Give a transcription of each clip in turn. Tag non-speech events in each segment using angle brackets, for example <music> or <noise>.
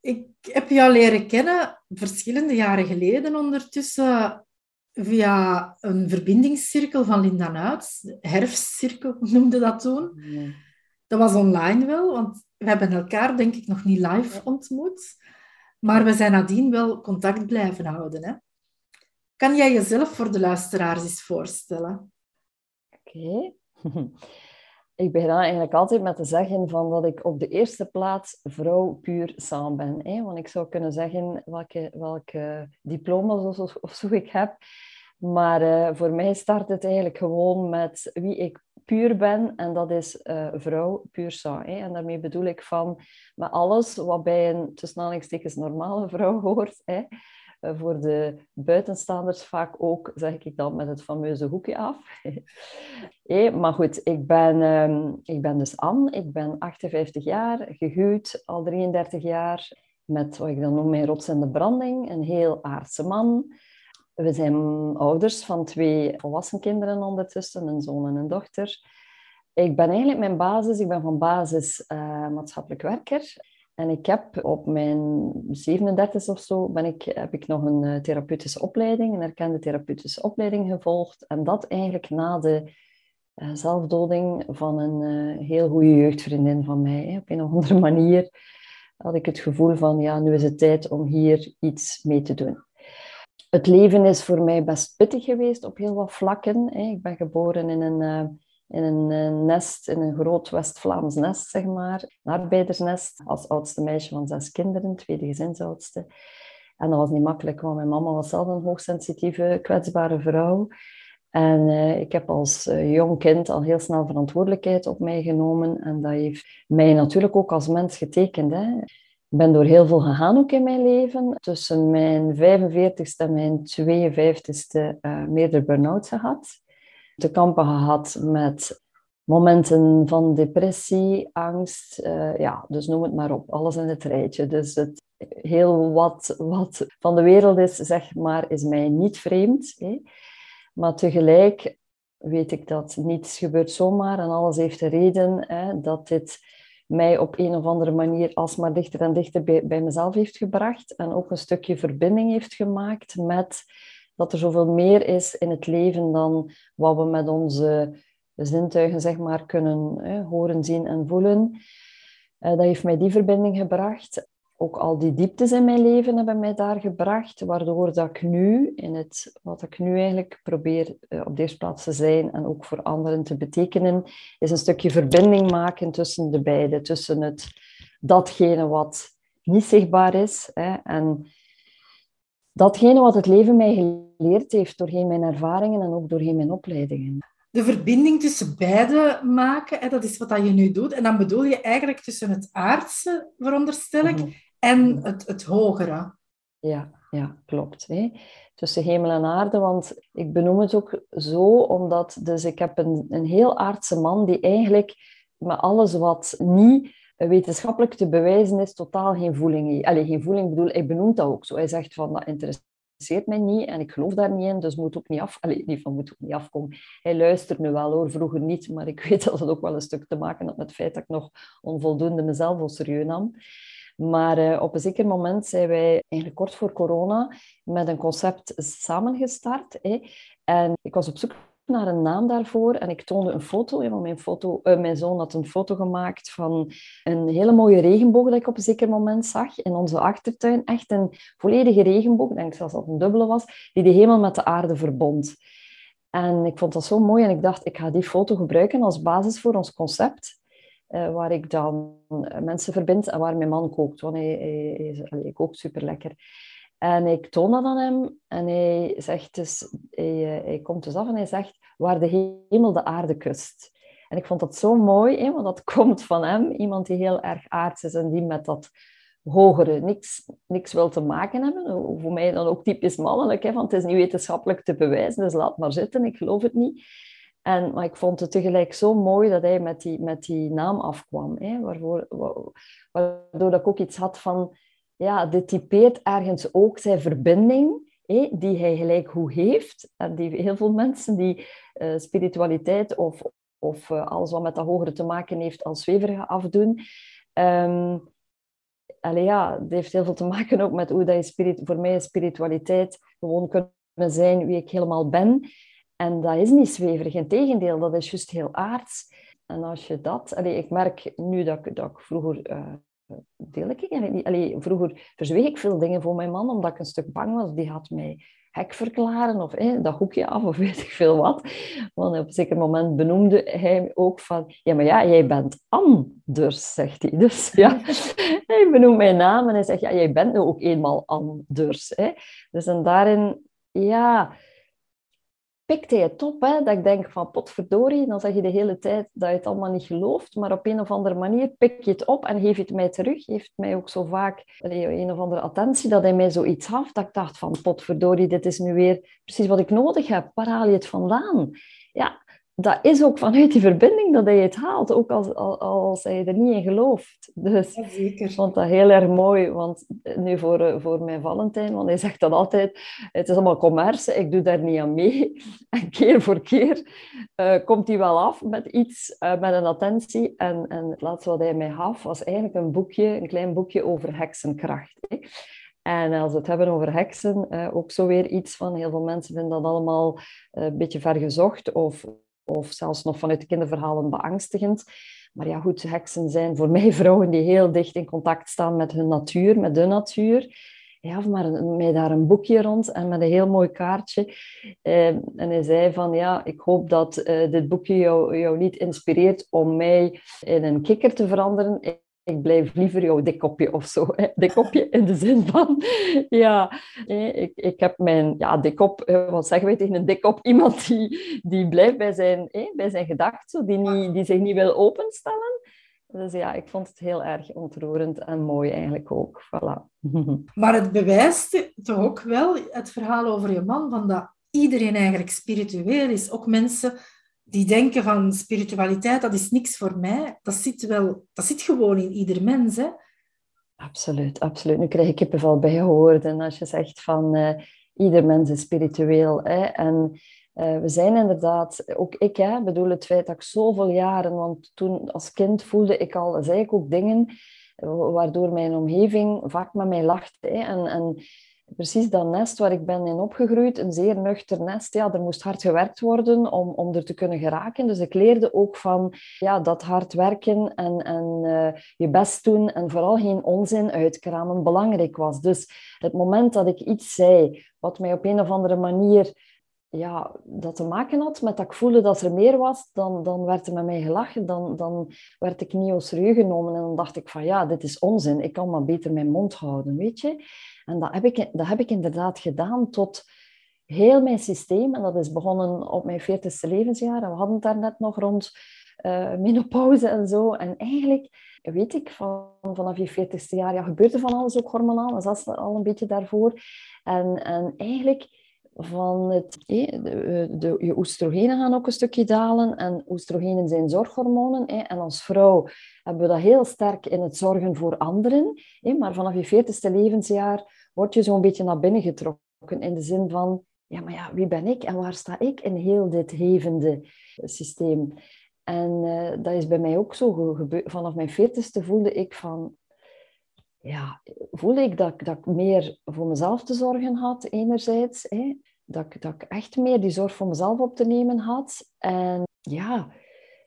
Ik heb jou leren kennen verschillende jaren geleden ondertussen via een verbindingscirkel van Linda Nuits. De herfstcirkel noemde dat toen. Dat was online wel, want we hebben elkaar denk ik nog niet live ontmoet. Maar we zijn nadien wel contact blijven houden. Hè? Kan jij jezelf voor de luisteraars eens voorstellen? Oké. <laughs> Ik begin eigenlijk altijd met te zeggen van dat ik op de eerste plaats vrouw puur samen ben. Hè? Want ik zou kunnen zeggen welke, welke diploma's of, zo ik heb. Maar uh, voor mij start het eigenlijk gewoon met wie ik puur ben. En dat is uh, vrouw puur sang. En daarmee bedoel ik van met alles wat bij een tussen aanhalingstekens normale vrouw hoort. Hè? Eh, voor de buitenstaanders vaak ook, zeg ik dan, met het fameuze hoekje af. hey, <laughs> maar goed, ik ben, um, ik ben dus Anne, ik ben 58 jaar, gehuwd, al 33 jaar, met wat ik dan noem mijn rots en de branding, een heel aardse man. We zijn ouders van twee volwassen kinderen ondertussen, een zoon en een dochter. Ik ben eigenlijk mijn basis, ik ben van basis uh, maatschappelijk werker. En ik heb op mijn 37 of zo ben ik, heb ik nog een eh, therapeutische opleiding, een erkende therapeutische opleiding gevolgd. En dat eigenlijk na de uh, zelfdoding van een uh, heel goede jeugdvriendin van mij. Hè. Op een of andere manier had ik het gevoel van, ja, nu is het tijd om hier iets mee te doen. Het leven is voor mij best pittig geweest op heel wat vlakken. Hè. Ik ben geboren in een in een eh, nest, in een groot West-Vlaams nest, zeg maar. Een arbeidersnest, als oudste meisje van zes kinderen, tweede gezinsoudste. En dat was niet makkelijk, want mijn mama was zelf een hoogsensitieve, kwetsbare vrouw. En uh, ik heb als uh, jong kind al heel snel verantwoordelijkheid op mij genomen. En dat heeft mij natuurlijk ook als mens getekend. Hè. Ik ben door heel veel gegaan ook in mijn leven. Tussen mijn 45ste en mijn 52ste uh, meerdere burn-outs gehad te kampen gehad met momenten van depressie, angst, uh, ja, dus noem het maar op, alles in het rijtje. Dus het, heel wat, wat van de wereld is, zeg maar, is mij niet vreemd. Hè? Maar tegelijk weet ik dat niets gebeurt zomaar en alles heeft een reden hè, dat dit mij op een of andere manier alsmaar dichter en dichter bij, bij mezelf heeft gebracht en ook een stukje verbinding heeft gemaakt met dat er zoveel meer is in het leven dan wat we met onze zintuigen zeg maar, kunnen hè, horen, zien en voelen. Uh, dat heeft mij die verbinding gebracht. Ook al die dieptes in mijn leven hebben mij daar gebracht, waardoor dat ik nu, in het, wat ik nu eigenlijk probeer uh, op deze plaats te zijn en ook voor anderen te betekenen, is een stukje verbinding maken tussen de beide. Tussen het, datgene wat niet zichtbaar is hè, en datgene wat het leven mij geleerd heeft doorheen mijn ervaringen en ook doorheen mijn opleidingen. De verbinding tussen beide maken, hè, dat is wat dat je nu doet. En dan bedoel je eigenlijk tussen het aardse, veronderstel ik, mhm. en het, het hogere. Ja, ja klopt. Hè. Tussen hemel en aarde, want ik benoem het ook zo, omdat dus ik heb een, een heel aardse man die eigenlijk met alles wat niet wetenschappelijk te bewijzen is totaal geen voeling. Allee, geen voeling bedoel, hij benoemt dat ook zo. Hij zegt van, dat interesseert mij niet en ik geloof daar niet in, dus moet ook niet af... Allee, niet van moet ook niet afkomen. Hij luistert nu wel hoor, vroeger niet, maar ik <laughs> weet dat het ook wel een stuk te maken had met het feit dat ik nog onvoldoende mezelf al serieus nam. Maar uh, op een zeker moment zijn wij eigenlijk kort voor corona met een concept samengestart. En ik was op zoek naar een naam daarvoor en ik toonde een foto. Want mijn, foto, uh, mijn zoon had een foto gemaakt van een hele mooie regenboog dat ik op een zeker moment zag in onze achtertuin. Echt een volledige regenboog, ik denk zelfs dat het een dubbele was, die de hemel met de aarde verbond. En ik vond dat zo mooi en ik dacht, ik ga die foto gebruiken als basis voor ons concept. Uh, waar ik dan mensen verbind en waar mijn man kookt. Want hij, hij kookt super lekker. En ik toon dat aan hem en hij, zegt dus, hij, eh, hij komt dus af en hij zegt waar de hemel de aarde kust. En ik vond dat zo mooi, hè, want dat <laughs> komt van hem. Iemand die heel erg aards is en die met dat hogere niks, niks wil te maken hebben. Voor mij dan ook typisch mannelijk, hè, want het is niet wetenschappelijk te bewijzen, dus laat maar zitten, ik geloof het niet. En, maar ik vond het tegelijk zo mooi dat hij met die, met die naam afkwam. Hè, waarvoor, waardoor ik ook iets had van ja, dit typeert ergens ook zijn verbinding, die hij gelijk hoe heeft. En die heel veel mensen die uh, spiritualiteit of, of uh, alles wat met dat hogere te maken heeft als zweverige afdoen. Um, ja, het heeft heel veel te maken ook met hoe dat je spirit, voor mij spiritualiteit gewoon kunnen zijn wie ik helemaal ben. En dat is niet zweverig, in tegendeel, dat is juist heel aards. En als je dat... Ik merk nu dat, dat ik vroeger... Uh, deel ik eigenlijk niet. Allee, vroeger verzweeg ik veel dingen voor mijn man, omdat ik een stuk bang was. Die had mij hek verklaren of dat hoekje af of <laughs> weet ik veel wat. Want op een zeker moment benoemde hij ook van... Ja, maar ja, jij bent anders, zegt hij. Dus ja, <laughs> hij benoemt mijn naam en hij zegt... Ja, jij bent nu ook eenmaal anders. Hè. Dus en daarin... Ja, pikt hij het op. Hè? Dat ik denk van potverdorie, dan zeg je de hele tijd dat je het allemaal niet gelooft. Maar op een of andere manier pik je het op en geef je het mij terug. Geeft mij ook zo vaak een of andere attentie dat hij mij zoiets gaf. Dat ik dacht van potverdorie, dit is nu weer precies wat ik nodig heb. Waar haal je het vandaan? Ja, dat is ook vanuit die verbinding dat hij het haalt, ook als, als, hij er niet in gelooft. Dus zeker. ik vond dat heel erg mooi, want nu voor, eh, voor mijn Valentijn, want hij zegt dat altijd, het is allemaal commerce, ik doe daar niet aan mee. <laughs> En keer voor keer uh, komt hij wel af met iets, uh, met een attentie. En, en het laatste wat hij mij gaf, was eigenlijk een boekje, een klein boekje over heksenkracht. Hè. En als we het hebben over heksen, ook zo weer iets van, heel veel mensen vinden dat allemaal een beetje vergezocht of of zelfs nog vanuit de kinderverhalen beangstigend. Maar ja, goed, heksen zijn voor <laughs> mij vrouwen die heel dicht in contact staan met hun natuur, met de natuur. Ja, maar mij daar een boekje rond en met een heel mooi kaartje. Eh, en hij zei van, ja, ik hoop dat eh, dit boekje jou, jou niet inspireert om mij in een kikker te veranderen ik blijf liever jouw dikkopje of zo. Hè. Dikkopje in de zin van, ja, ik, ik heb mijn ja, dikkop, eh, wat zeggen wij tegen een dikkop? <laughs> Iemand die, die blijft bij zijn, bij zijn gedachten, die, niet, die zich niet wil openstellen. Dus ja, ik vond het heel erg ontroerend en mooi eigenlijk ook. Voilà. <laughs> Maar het bewijst toch ook wel het verhaal over je man, van dat iedereen eigenlijk spiritueel is. Ook mensen die denken van spiritualiteit, dat is niks voor mij. Dat zit, wel, dat zit gewoon in ieder mens. Hè? Absoluut, absoluut. Nu krijg ik kippenvel bij En als je zegt van uh, ieder mens is spiritueel. Hè? En uh, we zijn inderdaad, ook ik hè, bedoel het feit dat ik zoveel jaren, want toen als kind voelde ik al, zei ik ook dingen waardoor mijn omgeving vaak met mij lachte. Hè? En, en precies dat nest waar ik ben in opgegroeid, een zeer nuchter nest, ja, er moest hard gewerkt worden om, om er te kunnen geraken. Dus ik leerde ook van ja, dat hard werken en, en uh, je best doen en vooral geen onzin uitkramen belangrijk was. Dus het moment dat ik iets zei wat mij op een of andere manier ja, dat te maken had met dat ik voelde dat er meer was, dan, dan werd er met mij gelachen. Dan, dan werd ik niet serieus genomen. En dan dacht ik van ja, dit is onzin. Ik kan maar beter mijn mond houden, weet je. En dat heb ik, dat heb ik inderdaad gedaan tot heel mijn systeem. En dat is begonnen op mijn 40ste levensjaar. En we hadden het daar net nog rond uh, menopauze en zo. En eigenlijk weet ik van, vanaf je 40ste jaar, ja, gebeurt er van alles ook hormonaal. Dat is al een beetje daarvoor. En, en eigenlijk van het, de, de, je oestrogenen gaan ook een stukje dalen. En oestrogenen zijn zorghormonen. En als vrouw hebben we dat heel sterk in het zorgen voor anderen. Maar vanaf je 40ste levensjaar word je zo'n beetje naar binnen getrokken. In de zin van, ja, maar ja, wie ben ik en waar sta ik in heel dit hevende systeem? En uh, dat is bij mij ook zo gebeurd. Vanaf mijn 40ste voelde ik van, ja, voelde ik dat, dat ik meer voor mezelf te zorgen had, enerzijds. Hè. dat, ik, dat ik echt meer die zorg voor mezelf op te nemen had. En ja,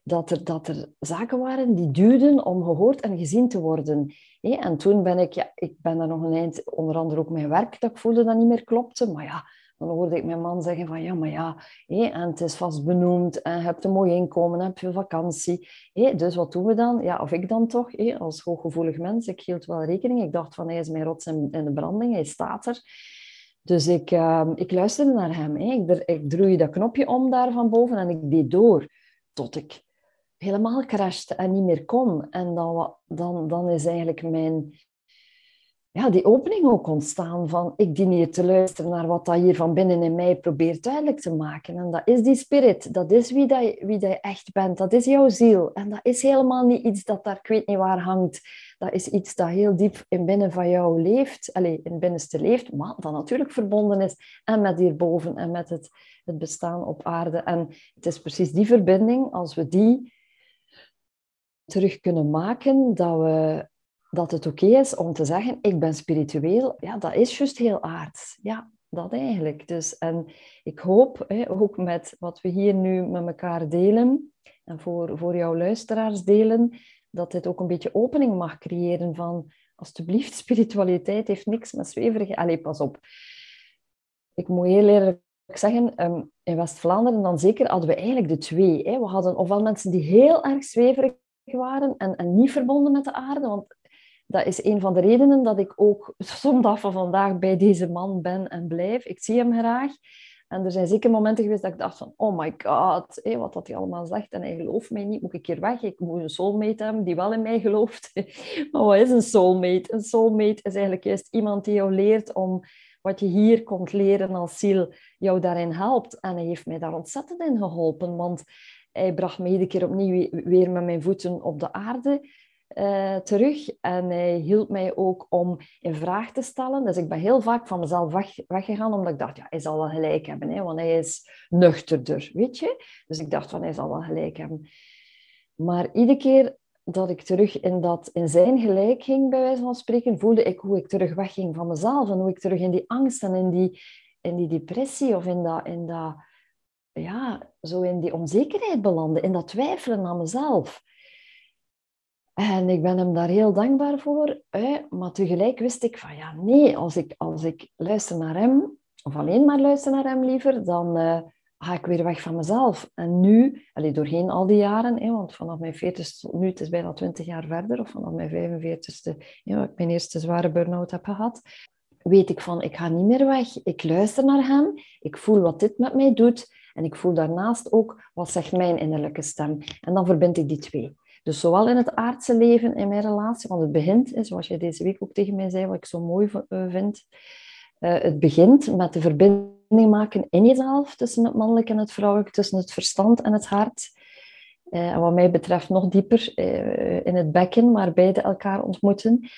dat er, dat er zaken waren die duurden om gehoord en gezien te worden. En toen ben ik, ja, ik ben daar nog een eind, onder andere ook mijn werk, dat ik voelde dat niet meer klopte. Maar ja, dan hoorde ik mijn man zeggen van, ja, maar ja, en het is vast benoemd en je hebt een mooi inkomen, heb veel vakantie. Dus wat doen we dan? Ja, of ik dan toch, als hooggevoelig mens, ik hield wel rekening. Ik dacht van, hij is mijn rots in, de branding, hij staat er. Dus ik, uh, ik luisterde naar hem. Ik, ik draaide dat knopje om daar van boven en ik deed door tot ik helemaal crashte en niet meer kon. En dan, dan, dan is eigenlijk mijn, ja, die opening ook ontstaan van ik dien hier te luisteren naar wat dat hier van binnen in mij probeert duidelijk te maken. En dat is die spirit, dat is wie, dat, wie dat je echt bent, dat is jouw ziel. En dat is helemaal niet iets dat daar ik weet niet waar hangt. Dat is iets dat heel diep in binnen van jou leeft, allez, in binnenste leeft, maar dat natuurlijk verbonden is en met hierboven en met het, het bestaan op aarde. En het is precies die verbinding, als we die terug kunnen maken, dat, we, dat het oké is om te zeggen, ik ben spiritueel. Ja, dat is juist heel aards. Ja, dat eigenlijk. Dus, en ik hoop, hè, ook met wat we hier nu met elkaar delen, en voor, voor jouw luisteraars delen, dat dit ook een beetje opening mag creëren van, alsjeblieft, spiritualiteit heeft niks met zweverige... Allee, pas op. Ik moet heel eerlijk zeggen, ehm, in West-Vlaanderen dan zeker hadden we eigenlijk de twee. Hè. We hadden ofwel mensen die heel erg zweverig waren en, en niet verbonden met de aarde. Want dat is een van de redenen dat ik ook zondag van vandaag bij deze man ben en blijf. Ik zie hem graag. En er zijn zeker momenten geweest dat ik dacht van, oh my god, wat dat hij allemaal zegt. En hij gelooft mij niet, moet ik hier weg? Ik moet een soulmate hebben die wel in mij gelooft. <laughs> maar wat is een soulmate? Een soulmate is eigenlijk juist iemand die jou leert om wat je hier komt leren als ziel, jou daarin helpt. En hij heeft mij daar ontzettend in geholpen, want hij bracht me iedere keer opnieuw weer met mijn voeten op de aarde uh, terug. En hij hielp mij ook om in vraag te stellen. Dus ik ben heel vaak van mezelf weg, weggegaan, omdat ik dacht, ja, hij zal wel gelijk hebben, hè, want hij is nuchterder, weet je. Dus ik dacht van, hij zal wel gelijk hebben. Maar iedere keer dat ik terug in, dat, in zijn gelijk ging, bij wijze van spreken, voelde ik hoe ik terug wegging van mezelf en hoe ik terug in die angst en in die, in die depressie of in dat, in dat ja, zo in die onzekerheid belanden, in dat twijfelen aan mezelf. En ik ben hem daar heel dankbaar voor. Maar tegelijk wist ik van ja, nee, als ik, als ik luister naar hem, of alleen maar luister naar hem liever, dan uh, ga ik weer weg van mezelf. En nu, allee, doorheen al die jaren, hè, want vanaf mijn 40 tot nu, het is bijna 20 jaar verder, of vanaf mijn 45ste, ja, ik mijn eerste zware burn-out heb gehad, weet ik van, ik ga niet meer weg. Ik luister naar hem, ik voel wat dit met mij doet. En ik voel daarnaast ook wat zegt mijn innerlijke stem. En dan verbind ik die twee. Dus zowel in het aardse leven, in mijn relatie, want het begint, zoals jij deze week ook tegen mij zei, wat ik zo mooi eh, vind, uh, het begint met de verbinding maken in jezelf, tussen het mannelijke en het vrouwelijke, tussen het verstand en het hart. Uh, en wat mij betreft nog dieper in het bekken, waar beide elkaar ontmoeten.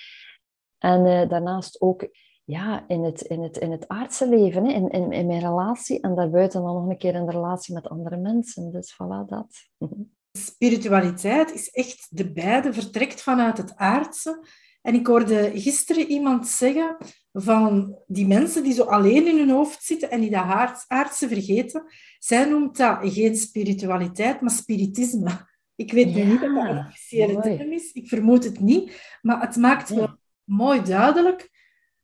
En daarnaast ook ja, in, het, in, het, in het aardse leven, in, in, in mijn relatie en daarbuiten dan nog een keer in de relatie met andere mensen. Dus voilà, dat. <laughs> Spiritualiteit is echt de beide, vertrekt vanuit het aardse. En ik hoorde gisteren iemand zeggen van die mensen die zo alleen in hun hoofd zitten en die dat aardse vergeten, zij noemt dat geen spiritualiteit, maar spiritisme. Ik weet ja, niet of dat een officiële term is, ik vermoed het niet, maar het maakt wel mooi duidelijk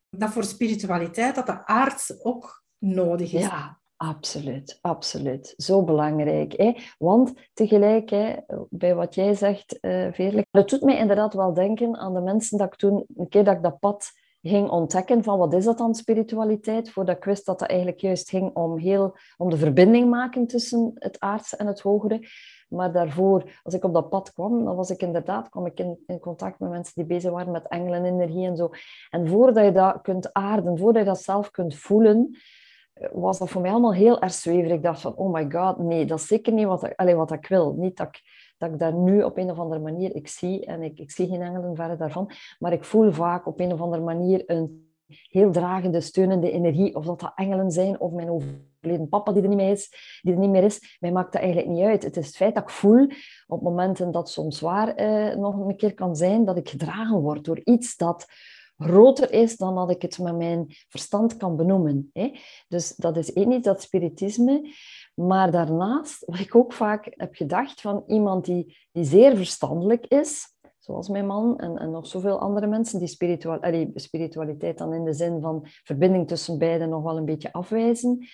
dat voor spiritualiteit dat de aardse ook nodig is. Ja, absoluut, absoluut. Zo belangrijk. Hè? Want tegelijk, hè, bij wat jij zegt, uh, Veerlijk, het doet mij inderdaad wel denken aan de mensen dat ik toen, een keer dat ik dat pad ging ontdekken van wat is dat dan spiritualiteit, voordat ik wist dat het eigenlijk juist ging om, heel, om de verbinding maken tussen het aardse en het hogere. Maar daarvoor, als ik op dat pad kwam, dan was ik inderdaad kwam ik in, in contact met mensen die bezig waren met engelenenergie en zo. En voordat je dat kunt aarden, voordat je dat zelf kunt voelen, was dat voor mij allemaal heel erg zweverig. Ik dacht van, oh my god, nee, dat is zeker niet wat wat ik wil. Niet dat ik, dat ik daar nu op een of andere manier, ik zie, en ik, ik zie geen engelen verder daarvan, maar ik voel vaak op een of andere manier een heel dragende, steunende energie. Of dat dat engelen zijn, of mijn overleden papa die er niet meer is, die er niet meer is. Mij maakt dat eigenlijk niet uit. Het is het feit dat ik voel, op momenten dat soms waar eh, nog een keer kan zijn, dat ik gedragen word door iets dat groter is dan dat ik het met mijn verstand kan benoemen. Hè? Dus dat is één iets, dat spiritisme. Maar daarnaast, wat ik ook vaak heb gedacht van iemand die, die zeer verstandelijk is, zoals mijn man en, en nog zoveel andere mensen die spiritual, allee, spiritualiteit dan in de zin van verbinding tussen beiden nog wel een beetje afwijzen.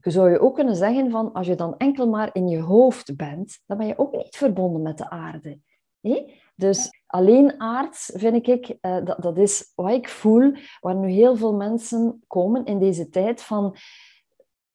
Je zou je ook kunnen zeggen van als je dan enkel maar in je hoofd bent, dan ben je ook niet verbonden met de aarde. Dus alleen aards, vind ik, uh, dat, dat is wat ik voel, waar nu heel veel mensen komen in deze tijd van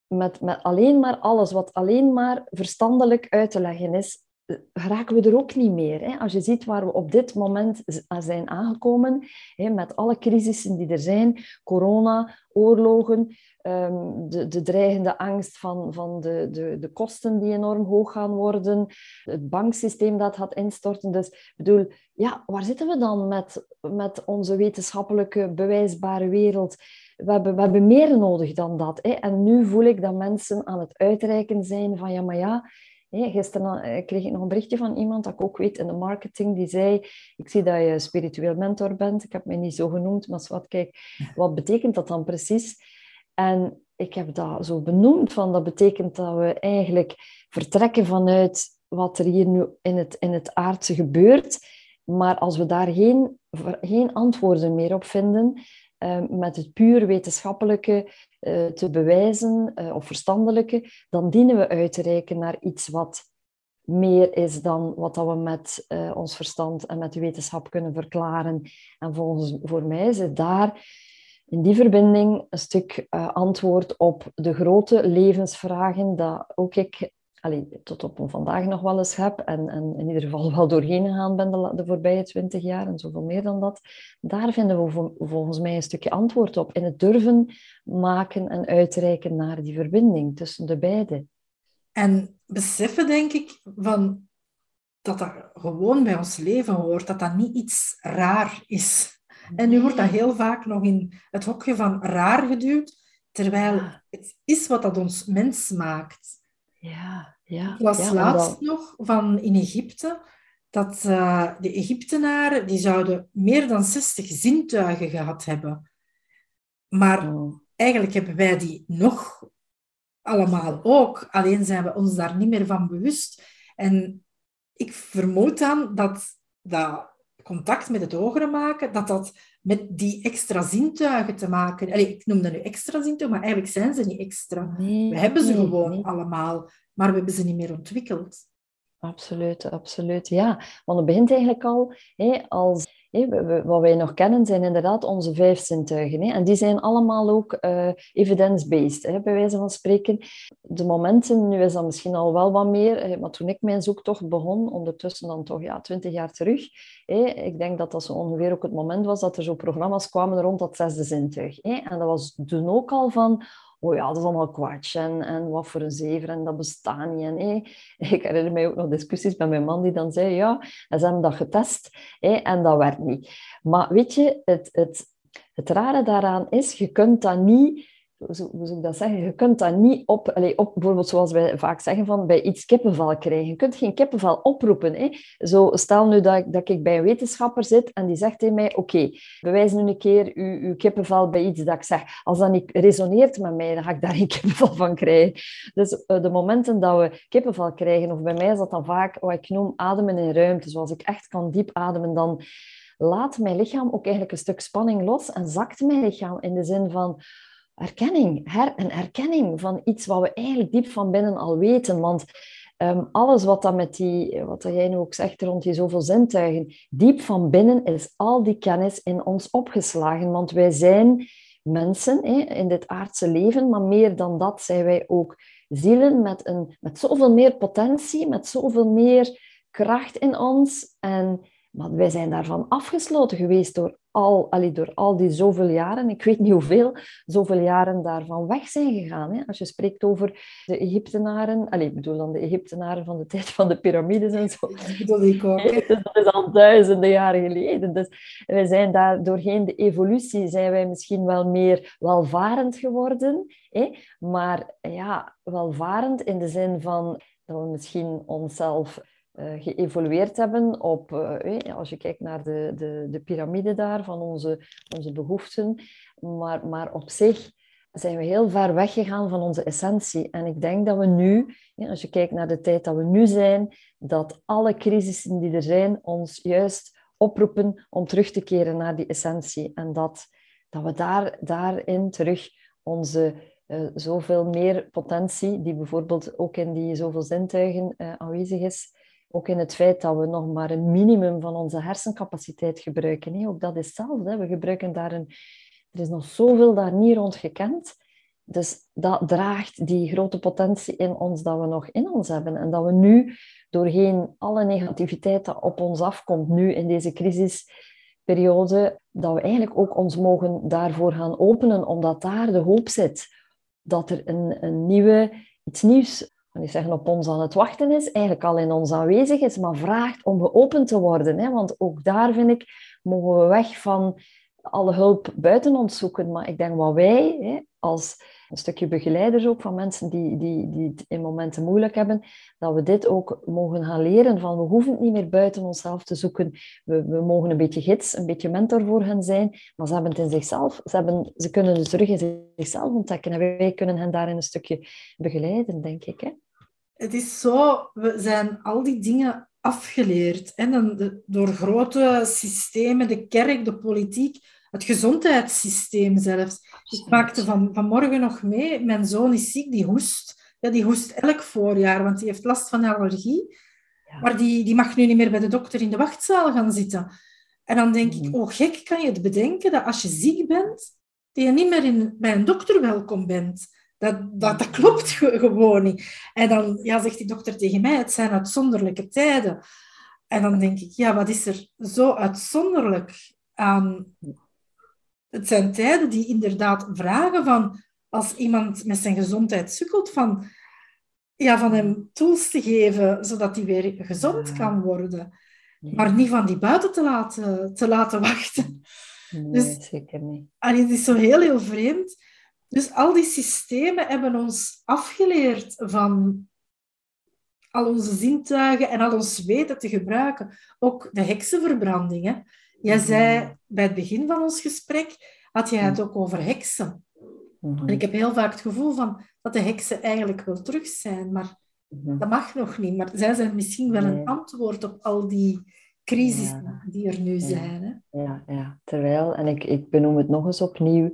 met, met alleen maar alles wat alleen maar verstandelijk uit te leggen is, raken we er ook niet meer. Hè? Als je ziet waar we op dit moment zijn aangekomen, hè, met alle crisissen die er zijn, corona, oorlogen, ehm, de, de dreigende angst van, van de, de, de kosten die enorm hoog gaan worden, het banksysteem dat gaat instorten. Dus ik bedoel, ja, waar zitten we dan met, met onze wetenschappelijke bewijsbare wereld? We hebben, we hebben meer nodig dan dat. Hè? En nu voel ik dat mensen aan het uitreiken zijn van ja, maar ja, gisteren eh, kreeg ik nog een berichtje van iemand dat ik ook weet in de marketing, die zei, ik zie dat je spiritueel mentor bent, ik heb mij niet zo genoemd, maar wat, kijk, wat betekent dat dan precies? En ik heb dat zo benoemd, van dat betekent dat we eigenlijk vertrekken vanuit wat er hier nu in het, in het aardse gebeurt, maar als we daar geen, geen antwoorden meer op vinden, Ehm, met het puur wetenschappelijke te bewijzen uh, of verstandelijke, dan dienen we uit te reiken naar iets wat meer is dan wat dat we met uh, ons verstand en met de wetenschap kunnen verklaren. En volgens, voor mij is het daar in die verbinding een stuk antwoord op de grote levensvragen dat ook ik allee, tot op vandaag nog wel eens heb en, en in ieder geval wel doorheen gegaan ben de, de voorbije twintig jaar en zoveel meer dan dat, daar vinden we volgens mij een stukje antwoord op. In het durven maken en uitreiken naar die verbinding tussen de beide. En beseffen, denk ik, van dat dat gewoon bij ons leven hoort, dat dat niet iets raar is. En nu wordt dat heel vaak nog in het hokje van raar geduwd, terwijl het is wat dat ons mens maakt. Ja, ja. Ik was laatst nog van in Egypte dat uh, de Egyptenaren die zouden meer dan 60 zintuigen gehad hebben. Maar oh. eigenlijk hebben wij die nog allemaal ook, alleen zijn we ons daar niet meer van bewust. En ik vermoed dan dat dat contact met het hogere maken, dat dat met die extra zintuigen te maken... Allee, ik noem dat nu extra zintuigen, maar eigenlijk zijn ze niet extra. we hebben ze gewoon allemaal, maar we hebben ze niet meer ontwikkeld. Absoluut, absoluut. Ja, want het begint eigenlijk al hè, als wat wij nog kennen zijn inderdaad onze vijf zintuigen. En die zijn allemaal ook uh, evidence-based, bij wijze van spreken. De momenten, nu is dat misschien al wel wat meer, maar toen ik mijn zoektocht begon, ondertussen dan toch ja, twintig jaar terug, ik denk dat dat zo ongeveer ook het moment was dat er zo programma's kwamen rond dat zesde zintuig. En dat was toen ook al van oh ja, dat is allemaal kwats en, en wat voor een zever en dat bestaat niet. En, <laughs> ik herinner mij ook nog discussies met mijn man die dan zei, ja, ze hebben dat getest en dat werkt niet. Maar weet je, het, het, het rare daaraan is, je kunt dat niet hoe zou ik dat zeggen? Je kunt dat niet op, allez, op, bijvoorbeeld zoals wij vaak zeggen, van bij iets kippenvel krijgen. Je kunt geen kippenvel oproepen. Hè? Zo, stel nu dat ik, dat ik bij een wetenschapper zit en die zegt tegen mij, oké, bewijs nu een keer uw, uw kippenvel bij iets dat ik zeg. Als dat niet resoneert met mij, dan ga ik daar geen <laughs> kippenvel van krijgen. Dus uh, de momenten dat we kippenvel krijgen, of bij mij is dat dan vaak wat ik noem ademen in ruimte. Zoals ik echt kan diep ademen, dan laat mijn lichaam ook eigenlijk een stuk spanning los en zakt mijn lichaam in de zin van erkenning, her en erkenning van iets wat we eigenlijk diep van binnen al weten. Want um, alles wat, dat met die, wat jij nu ook zegt rond die zoveel zintuigen, diep van binnen is al die kennis in ons opgeslagen. Want wij zijn mensen hè, in dit aardse leven, maar meer dan dat zijn wij ook zielen met, een, met zoveel meer potentie, met zoveel meer kracht in ons. En maar wij zijn daarvan afgesloten geweest door al, allee, door al die zoveel jaren, ik weet niet hoeveel, zoveel jaren daarvan weg zijn gegaan. Hè? Als je spreekt over de Egyptenaren, allee, ik bedoel dan de Egyptenaren van de <laughs> tijd van de piramides en zo. Dat bedoel ik ook. <laughs> dat is al duizenden jaren geleden. Dus wij zijn daar doorheen de evolutie, zijn wij misschien wel meer welvarend geworden. Hè? Maar ja, welvarend in de zin van dat we misschien onszelf uh, geëvolueerd hebben op, uh, als je kijkt naar de, de, de piramide daar van onze, onze behoeften. Maar, maar op zich zijn we heel ver weggegaan van onze essentie. En ik denk dat we nu, als je kijkt naar de tijd dat we nu zijn, dat alle crisissen die er zijn ons juist oproepen om terug te keren naar die essentie. En dat, dat we daar, daarin terug onze zoveel meer potentie, die bijvoorbeeld ook in die zoveel zintuigen aanwezig is, ook in het feit dat we nog maar een minimum van onze hersencapaciteit gebruiken. Ook dat is hetzelfde. We gebruiken daar een... Er is nog zoveel daar niet rond gekend. Dus dat draagt die grote potentie in ons dat we nog in ons hebben. En dat we nu, doorheen alle negativiteit dat op ons afkomt, nu in deze crisisperiode, dat we eigenlijk ook ons mogen daarvoor gaan openen, omdat daar de hoop zit dat er een, een nieuwe, iets nieuws niet zeggen op ons aan het wachten is, eigenlijk al in ons aanwezig is, maar vraagt om geopend te worden. Hè? Want ook daar, vind ik, mogen we weg van alle hulp buiten ons zoeken. Maar ik denk wat wij, hè, als een stukje begeleiders ook van mensen die, die, die het in momenten moeilijk hebben, dat we dit ook mogen gaan leren van we hoeven het niet meer buiten onszelf te zoeken. We, we mogen een beetje gids, een beetje mentor voor hen zijn, maar ze hebben het in zichzelf. Ze, hebben, ze kunnen het terug in zichzelf ontdekken en wij kunnen hen daarin een stukje begeleiden, denk ik. Hè? Het is zo, we zijn al die dingen afgeleerd. En dan door grote systemen, de kerk, de politiek, het gezondheidssysteem zelfs. Ik maakte van, vanmorgen nog mee, mijn zoon is ziek, die hoest. Ja, die hoest elk voorjaar, want die heeft last van allergie. Maar die, die mag nu niet meer bij de dokter in de wachtzaal gaan zitten. En dan denk ik, mm. oh gek, kan je het bedenken dat als je ziek bent, dat je niet meer in, bij een dokter welkom bent. Dat, dat, dat klopt gewoon niet. En dan ja, zegt die dokter tegen mij, het zijn uitzonderlijke tijden. En dan denk ik, ja, wat is er zo uitzonderlijk aan het zijn tijden die inderdaad vragen van, als iemand met zijn gezondheid sukkelt, van, ja, van hem tools te geven, zodat hij weer gezond kan worden. Maar niet van die buiten te laten, te laten wachten. Nee, dus, zeker niet. En het is zo heel, heel vreemd. Dus al die systemen hebben ons afgeleerd van al onze zintuigen en al ons weten te gebruiken. Ook de heksenverbrandingen. Jij mhm. zei bij het begin van ons gesprek, had jij het mhm. ook over heksen. Mhm. En ik heb heel vaak het gevoel van dat de heksen eigenlijk wel terug zijn, maar dat mag nog niet. Maar zij zijn misschien wel een antwoord op al die crisis die er nu zijn. Hè? Ja, ja, terwijl, en ik, ik benoem het nog eens opnieuw,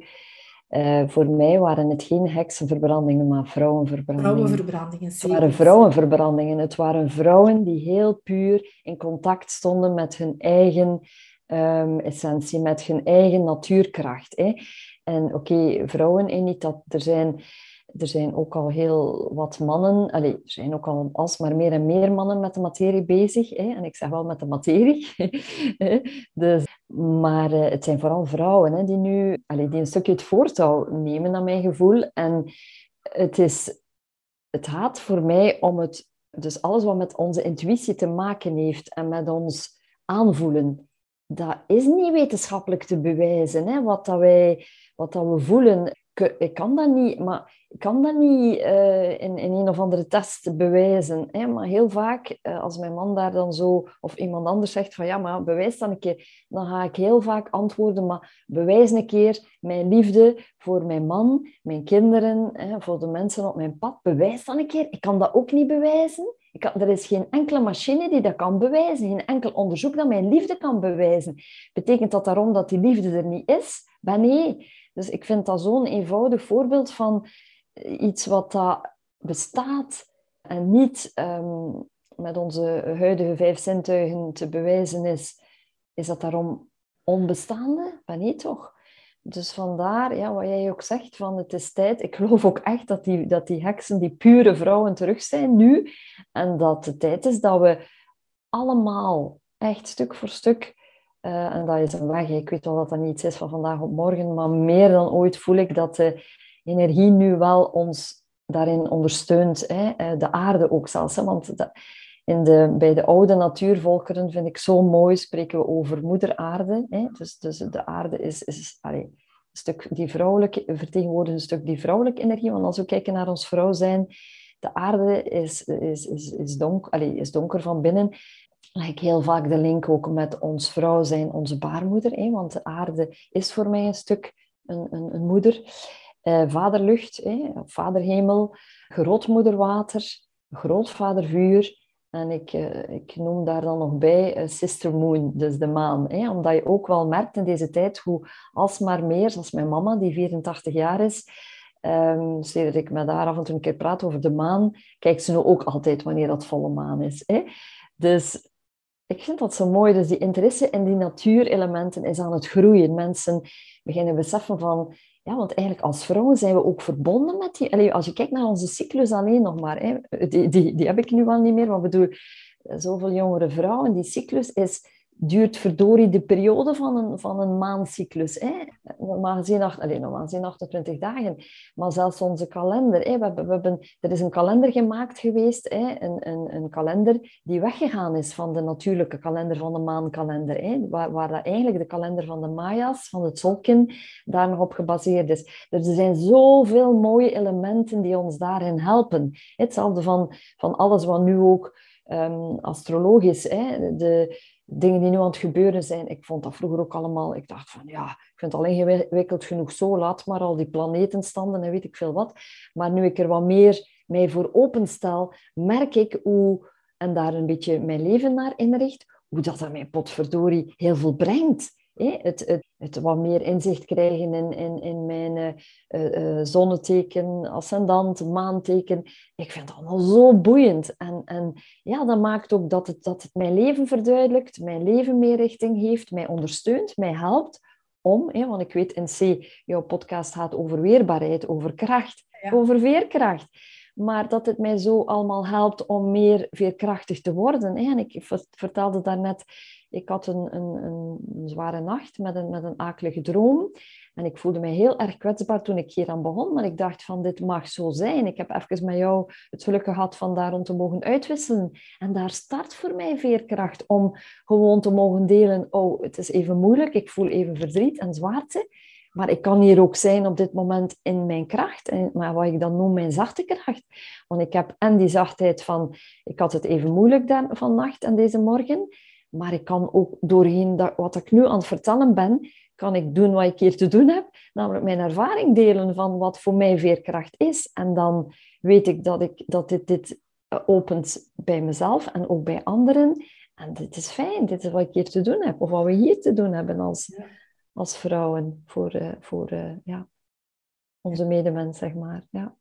uh, voor mij waren het geen heksenverbrandingen, maar vrouwenverbrandingen. Vrouwenverbrandingen, zeker. Het waren vrouwenverbrandingen. Het waren vrouwen die heel puur in contact stonden met hun eigen um, essentie, met hun eigen natuurkracht. Hè. En oké, vrouwen, hè, niet dat er zijn, er zijn ook al heel wat mannen, er zijn ook al alsmaar meer en meer mannen met de materie bezig. Hè. En ik zeg wel met de materie. <laughs> dus, maar uh, het zijn vooral vrouwen hè, die nu die een stukje het voortouw nemen, naar mijn gevoel. En het is het gaat voor mij om het, dus alles wat met onze intuïtie te maken heeft en met ons aanvoelen dat is niet wetenschappelijk te bewijzen. Hè? Wat, dat wij, wat dat we voelen, ik kan dat niet, maar ik kan dat niet uh, in, in een of andere test bewijzen. Hè? Maar heel vaak, uh, als mijn man daar dan zo, of iemand anders zegt van ja, maar bewijs dan een keer, dan ga ik heel vaak antwoorden, maar bewijs een keer mijn liefde voor mijn man, mijn kinderen, hè, voor de mensen op mijn pad. Bewijs dan een keer. Ik kan dat ook niet bewijzen. Ik kan, er is geen enkele machine die dat kan bewijzen, geen enkel onderzoek dat mijn liefde kan bewijzen. Betekent dat daarom dat die liefde er niet is? Ben nee. Dus ik vind dat zo'n eenvoudig voorbeeld van iets wat dat bestaat en niet ehm, met onze huidige vijf zintuigen te bewijzen is, is dat daarom onbestaande? Ben nee, toch? Dus vandaar, ja, wat jij ook zegt, van het is tijd. Ik geloof ook echt dat die, dat die heksen, die pure vrouwen terug zijn nu. En dat het tijd is dat we allemaal, echt stuk voor stuk, uh, en dat is een weg, ik weet wel dat dat niet is van vandaag op morgen, maar meer dan ooit voel ik dat de energie nu wel ons daarin ondersteunt. Hè? Eh, de aarde ook zelfs. Hè? Want dat, in de, bij de oude natuurvolkeren vind ik zo mooi, spreken we over moeder aarde. Hè? Dus, dus de aarde is, is allez, een stuk die vrouwelijke, vertegenwoordigt een stuk die vrouwelijke energie. Want als we kijken naar ons vrouw zijn, de aarde is, is, is, is, donker, allez, is donker van binnen. Leg heel vaak de link ook met ons vrouw zijn, onze baarmoeder. Hè? Want de aarde is voor mij een stuk een, een, een moeder. Uh, vaderlucht, hè? vaderhemel, grootmoederwater, grootvadervuur. En ik, uh, ik noem daar dan nog bij uh, Sister Moon, dus de maan. Hè? Omdat je ook wel merkt in deze tijd hoe alsmaar meer, zoals mijn mama, die 84 jaar is, um, ik met haar af en toe een keer praat over de maan, kijkt ze nu ook altijd wanneer dat volle maan is. Hè? Dus ik vind dat zo mooi. Dus die interesse in die natuurelementen is aan het groeien. Mensen beginnen beseffen van, ja, want eigenlijk als vrouwen zijn we ook verbonden met die... Als je kijkt naar onze cyclus alleen nog maar, hè, die, die, die heb ik nu al niet meer, maar bedoel, zoveel jongere vrouwen, die cyclus is duurt verdorie de periode van een, van een maandcyclus. Hè? Normaal gezien, alleen, normaal gezien 28 dagen. Maar zelfs onze kalender. Hè? We, we, hebben, er is een kalender gemaakt geweest. Hè? Een, een, een kalender die weggegaan is van de natuurlijke kalender, van de maankalender. Hè? Waar, waar dat eigenlijk de kalender van de Maya's, van het Zolkin, daar nog op gebaseerd is. Dus er zijn zoveel mooie elementen die ons daarin helpen. Hetzelfde van, van alles wat nu ook um, astrologisch... Hè? De, dingen die nu aan het gebeuren zijn. Ik vond dat vroeger ook allemaal... Ik dacht van, ja, ik vind het al ingewikkeld genoeg zo. Laat maar al die planetenstanden en weet ik veel wat. Maar nu ik er wat meer mij voor openstel, merk ik hoe... En daar een beetje mijn leven naar inricht, hoe dat er mij potverdorie heel veel brengt. Het, het, het, wat meer inzicht krijgen in, in, in mijn uh, zonneteken, ascendant, maanteken. Ik vind het allemaal zo boeiend. En, en ja, dat maakt ook dat het, dat het mijn leven verduidelijkt, mijn leven meer richting heeft, mij ondersteunt, mij helpt om, want ik weet in C, jouw podcast gaat over weerbaarheid, over kracht, over veerkracht. Maar dat het mij zo allemaal helpt om meer veerkrachtig te worden. En ik vertelde daarnet ik had een, een, een, zware nacht met een, met een akelige droom. En ik voelde mij heel erg kwetsbaar toen ik hier aan begon. Maar ik dacht van, dit mag zo zijn. Ik heb even met jou het geluk gehad van daarom te mogen uitwisselen. En daar start voor mij veerkracht om gewoon te mogen delen. Oh, het is even moeilijk. Ik voel even verdriet en zwaarte. Maar ik kan hier ook zijn op dit moment in mijn kracht, maar wat ik dan noem mijn zachte kracht. Want ik heb en die zachtheid van, ik had het even moeilijk dan, vannacht en deze morgen. Maar ik kan ook doorheen dat, wat ik nu aan het vertellen ben, kan ik doen wat ik hier te doen heb. Namelijk mijn ervaring delen van wat voor mij veerkracht is. En dan weet ik dat, ik, dat dit, dit eh, opent bij mezelf en ook bij anderen. En dit is fijn, dit is wat ik hier te doen heb. Of wat we hier te doen hebben als, als vrouwen voor, uh, voor uh, ja, onze medemens, zeg maar. Ja.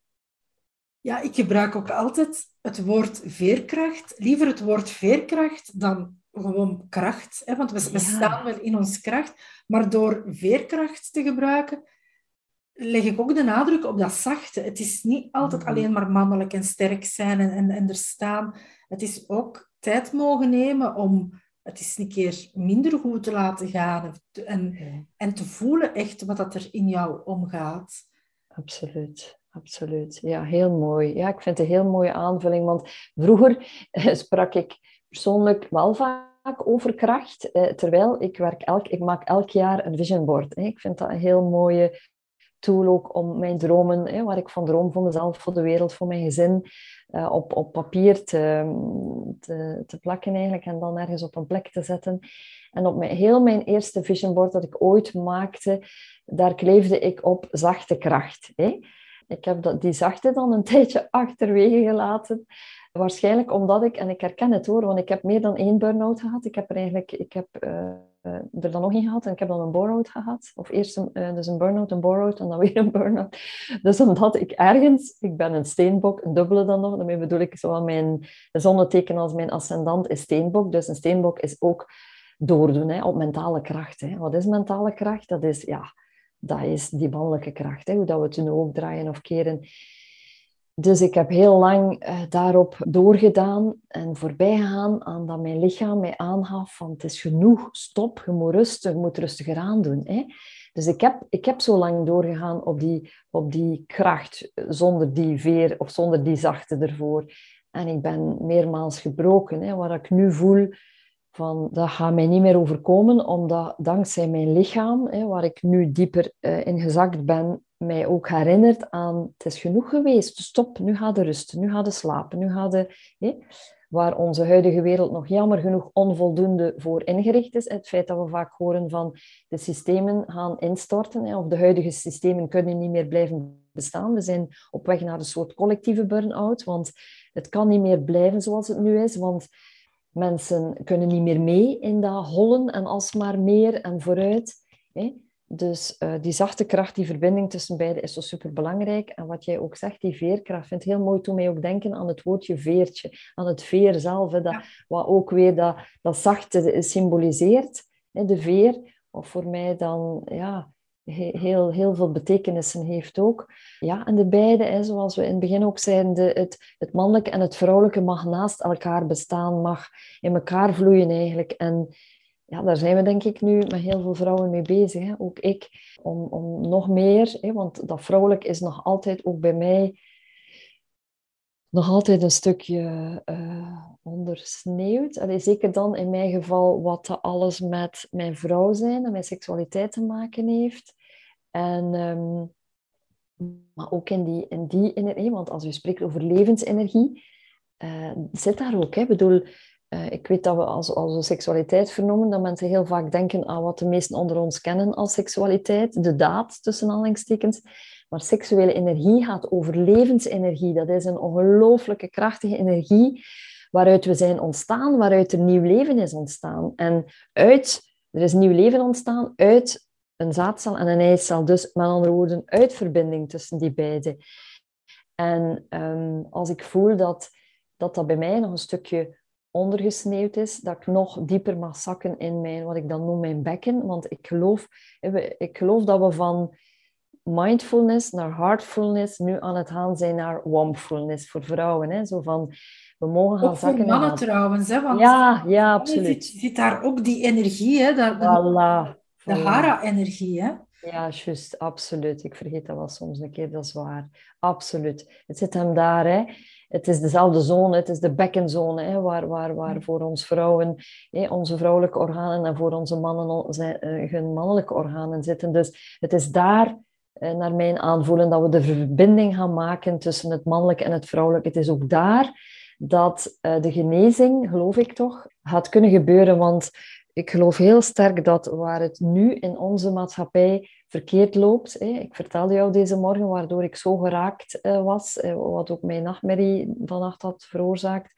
ja, ik gebruik ook altijd het woord veerkracht. Liever het woord veerkracht dan gewoon kracht. Hè? Want we, we staan wel in ons kracht. Maar door veerkracht te gebruiken, leg ik ook de nadruk op dat zachte. Het is niet altijd mhm. alleen maar mannelijk en sterk zijn en, en, en er staan. Het is ook tijd mogen nemen om het is een keer minder goed te laten gaan. En, en te voelen echt wat dat er in jou omgaat. Absoluut. Absoluut. Ja, heel mooi. Ja, ik vind het een heel mooie aanvulling. Want vroeger <laughs> sprak ik persoonlijk wel vaak over kracht, eh, terwijl ik, werk elk, ik maak elk jaar een vision board. Ik vind dat een heel mooie tool ook om mijn dromen, waar ik van droom voor mezelf, voor de wereld, voor mijn gezin, eh, op, op papier te, te, te, plakken eigenlijk en dan ergens op een plek te zetten. En op mijn, heel mijn eerste vision board dat ik ooit maakte, daar kleefde ik op zachte kracht. Ik heb dat, die zachte dan een <laughs> tijdje achterwege gelaten. Waarschijnlijk omdat ik, en ik herken het hoor, want ik heb meer dan één burn-out gehad. Ik heb er eigenlijk, ik heb uh, er dan nog in gehad en ik heb dan een bore-out gehad. Of eerst uh, dus een burn-out, een bore-out en dan weer een burn-out. <laughs> Dus omdat ik ergens, ik ben een steenbok, een dubbele dan nog, daarmee bedoel ik zowel mijn zonneteken als mijn ascendant is steenbok. Dus een steenbok is ook doordoen hè, op mentale kracht. Hè. Wat is mentale kracht? Dat is, ja, dat is die mannelijke kracht. Hè, hoe dat we het nu ook draaien of keren dus ik heb heel lang uh, daarop doorgedaan en voorbij gegaan aan dat mijn lichaam mij aangaf van het is genoeg, stop, je moet rusten, je moet rustiger aandoen. Hè? Dus ik heb, ik heb zo lang doorgegaan op die, op die kracht, zonder die veer of zonder die zachte ervoor. En ik ben meermaals gebroken. Hè, waar ik nu voel van dat gaat mij niet meer overkomen, omdat dankzij mijn lichaam, hè, waar ik nu dieper uh, in gezakt ben, mij ook herinnert aan het is genoeg geweest, stop, nu ga de rusten, nu ga de slapen, nu ga de... Hè, waar onze huidige wereld nog jammer genoeg onvoldoende voor ingericht is. Het feit dat we vaak horen van de systemen gaan instorten, of de huidige systemen kunnen niet meer blijven bestaan. We zijn op weg naar een soort collectieve burn-out, want het kan niet meer blijven zoals het nu is, want mensen kunnen niet meer mee in dat hollen en alsmaar meer en vooruit. Dus uh, die zachte kracht, die verbinding tussen beiden is zo super belangrijk. En wat jij ook zegt, die veerkracht, vind het heel mooi toen mij ook denken aan het woordje veertje, aan het veer zelf, hè, dat, wat ook weer dat, dat zachte symboliseert, hè, de veer. Of voor mij dan ja, heel, heel veel betekenissen heeft ook. Ja, en de beide, hè, zoals we in het begin ook zeiden, de, het, het mannelijke en het vrouwelijke mag naast elkaar bestaan, mag in elkaar vloeien eigenlijk. En ja, daar zijn we denk ik nu met heel veel vrouwen mee bezig. Ook ik, om, om nog meer, hè? want dat vrouwelijk is nog altijd ook bij mij nog altijd een stukje uh, ondersneeuwd. Allee, zeker dan in mijn geval wat alles met mijn vrouw zijn en mijn seksualiteit te maken heeft. En, um, maar ook in die, in die energie, want als u spreekt over levensenergie, uh, zit daar ook. Ik bedoel, uh, ik weet dat we als, als we seksualiteit vernoemen, dat mensen heel vaak denken aan wat de meesten onder ons kennen als seksualiteit, de daad tussen aanhalingstekens. Maar seksuele energie gaat over levensenergie. Dat is een ongelooflijke krachtige energie waaruit we zijn ontstaan, waaruit er nieuw leven is ontstaan. En uit, er is nieuw leven ontstaan uit een zaadcel en een eicel. Dus met andere woorden, uit verbinding tussen die beide. En um, als ik voel dat, dat dat bij mij nog een stukje ondergesneeuwd is, dat ik nog dieper mag zakken in mijn, wat ik dan noem mijn bekken. Want ik geloof, ik geloof dat we van mindfulness naar heartfulness nu aan het gaan zijn naar warmfulness voor vrouwen. Hè? Zo van, we mogen gaan ook zakken. voor mannen trouwens, hè? Want ja, ja, absoluut. Zit, zit daar ook die energie, hè? De, voilà, de Hara-energie, hè? Ja, juist, absoluut. Ik vergeet dat wel soms een keer, dat is waar. Absoluut. Het zit hem daar, hè het is dezelfde zone, het is de bekkenzone, hè, waar, waar, waar voor ons vrouwen hè, onze vrouwelijke organen en voor onze mannen uh, hun mannelijke organen zitten. Dus het is daar, naar mijn aanvoelen, dat we de verbinding gaan maken tussen het mannelijke en het vrouwelijke. Het is ook daar dat uh, de genezing, geloof ik toch, gaat kunnen gebeuren. Want ik geloof heel sterk dat waar het nu in onze maatschappij verkeerd loopt. Ik vertelde jou deze morgen waardoor ik zo geraakt eh, was, eh, wat ook mijn nachtmerrie vannacht had veroorzaakt,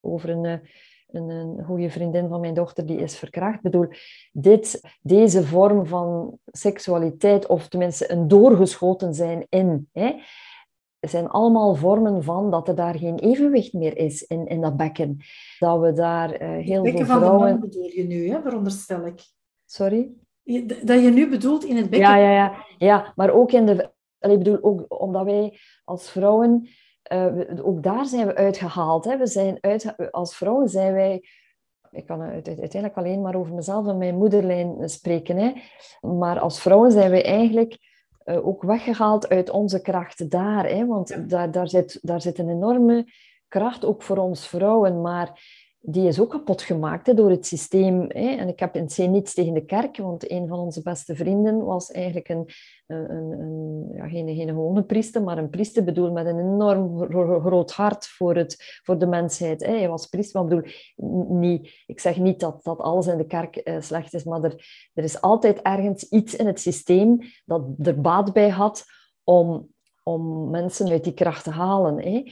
over een, eh, een, een goede vriendin van mijn dochter die is verkracht. Ik bedoel, dit, deze vorm van seksualiteit, of tenminste een doorgeschoten zijn in, hè, zijn allemaal vormen van dat er daar geen evenwicht meer is in, in dat bekken. Dat we daar heel veel vrouwen... van de man bedoel je nu, hè, veronderstel ik. Sorry? Dat je nu bedoelt in het bekken? Ja, ja, ja. ja maar ook in de... Ik bedoel, ook omdat wij als vrouwen... Uh, ook daar zijn we uitgehaald. Hè. We zijn uit, als vrouwen zijn wij... Ik kan uiteindelijk alleen maar over mezelf en mijn moederlijn spreken. Hè. Maar als vrouwen zijn wij eigenlijk uh, ook weggehaald uit onze kracht daar. Hè. Want daar, daar, zit, daar zit een enorme kracht ook voor ons vrouwen. Maar die is ook kapot gemaakt door het systeem. Hè. En ik heb in C niets tegen de kerk, want een van onze beste vrienden was eigenlijk een, een, een ja, geen, geen gewone priester, maar een priester bedoel met een enorm groot hart voor, het, voor de mensheid. Hè. Hij was priester, maar bedoel, niet, ik zeg niet dat, dat alles in de kerk uh, slecht is, maar er, er is altijd ergens iets in het systeem dat er baat bij had om, om mensen uit die kracht te halen. Hè.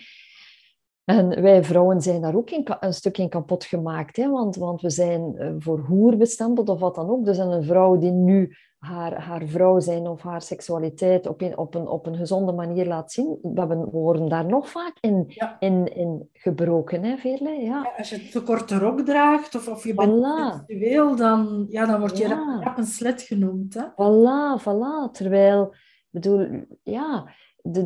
En wij vrouwen zijn daar ook een, een stuk in kapot gemaakt, hè? Want, want we zijn eh, voor hoer bestempeld of wat dan ook. Dus een vrouw die nu haar, haar vrouw zijn of haar seksualiteit op een, op, een, op een gezonde manier laat zien, we, worden daar nog vaak in, in, in gebroken, hè, Veerle? Ja. ja. als je te korte rok draagt of, of je bent voilà. seksueel, dan, ja, dan word je ja. rap een slet genoemd. Hè? Voilà, voilà. Terwijl, bedoel, ja,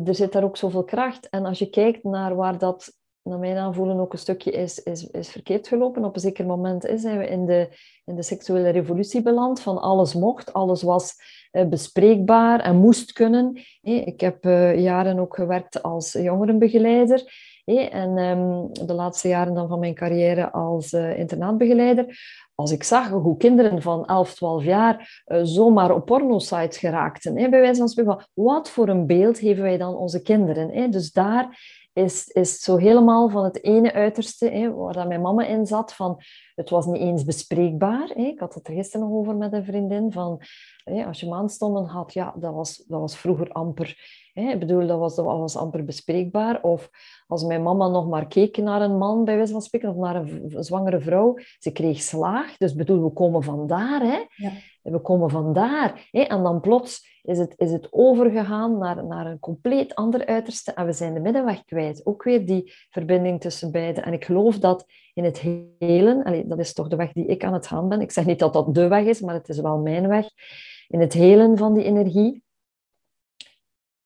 er zit daar ook zoveel kracht. En als je kijkt naar waar dat naar mijn aanvoelen ook een stukje is, is, is verkeerd gelopen. Op een zeker moment zijn we in de, in de seksuele revolutie beland. Van alles mocht, alles was uh, bespreekbaar en moest kunnen. Ik heb uh, jaren ook gewerkt als jongerenbegeleider. En ehm, de laatste jaren dan van mijn carrière als uh, internaatbegeleider, als ik zag hoe kinderen van 11, 12 jaar zomaar op pornosites geraakten, bij wijze van spreken, wat voor een beeld geven wij dan onze kinderen? Dus daar is, is zo helemaal van het ene uiterste, hè, waar dat mijn mama in zat, van het was niet eens bespreekbaar. Hè. Ik had het er gisteren nog over met een vriendin, van hè, als je maandstonden had, ja, dat was, dat was vroeger amper... Hè, ik bedoel, dat was, dat was amper bespreekbaar. Of als mijn mama nog maar keek naar een man, bij wijze van spreken, of naar een, zwangere vrouw, ze kreeg slaag. Dus bedoel, we komen vandaar. Hè. Ja. We komen vandaar. Hè. En dan plots is het, is het overgegaan naar, naar een compleet ander uiterste. En we zijn de middenweg kwijt. Ook weer die verbinding tussen beiden. En ik geloof dat in het hele, dat is toch de weg die ik aan het gaan ben. Ik zeg niet dat dat de weg is, maar het is wel mijn weg. In het helen van die energie,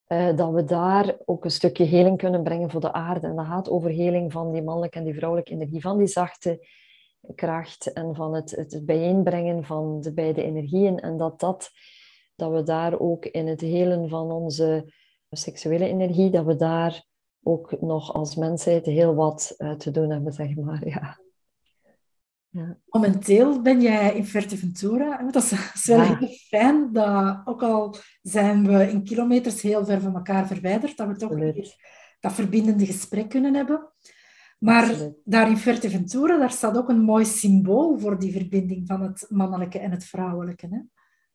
uh, dat we daar ook een stukje heling kunnen brengen voor de aarde. En dat gaat over heling van die mannelijke en die vrouwelijke energie, van die zachte kracht en van het, het bijeenbrengen van de beide energieën. En dat, dat, dat we daar ook in het helen van onze seksuele energie, dat we daar ook nog als mensheid heel wat te doen hebben, zeg maar. Ja. Ja. Momenteel ben jij in Fuerteventura. Dat is, <laughs> wel heel fijn, dat ook al zijn we in kilometers heel ver van elkaar verwijderd, dat we toch weer dat verbindende gesprek kunnen hebben. Maar daar in Fuerteventura, daar staat ook een mooi symbool voor die verbinding van het mannelijke en het vrouwelijke. Hè?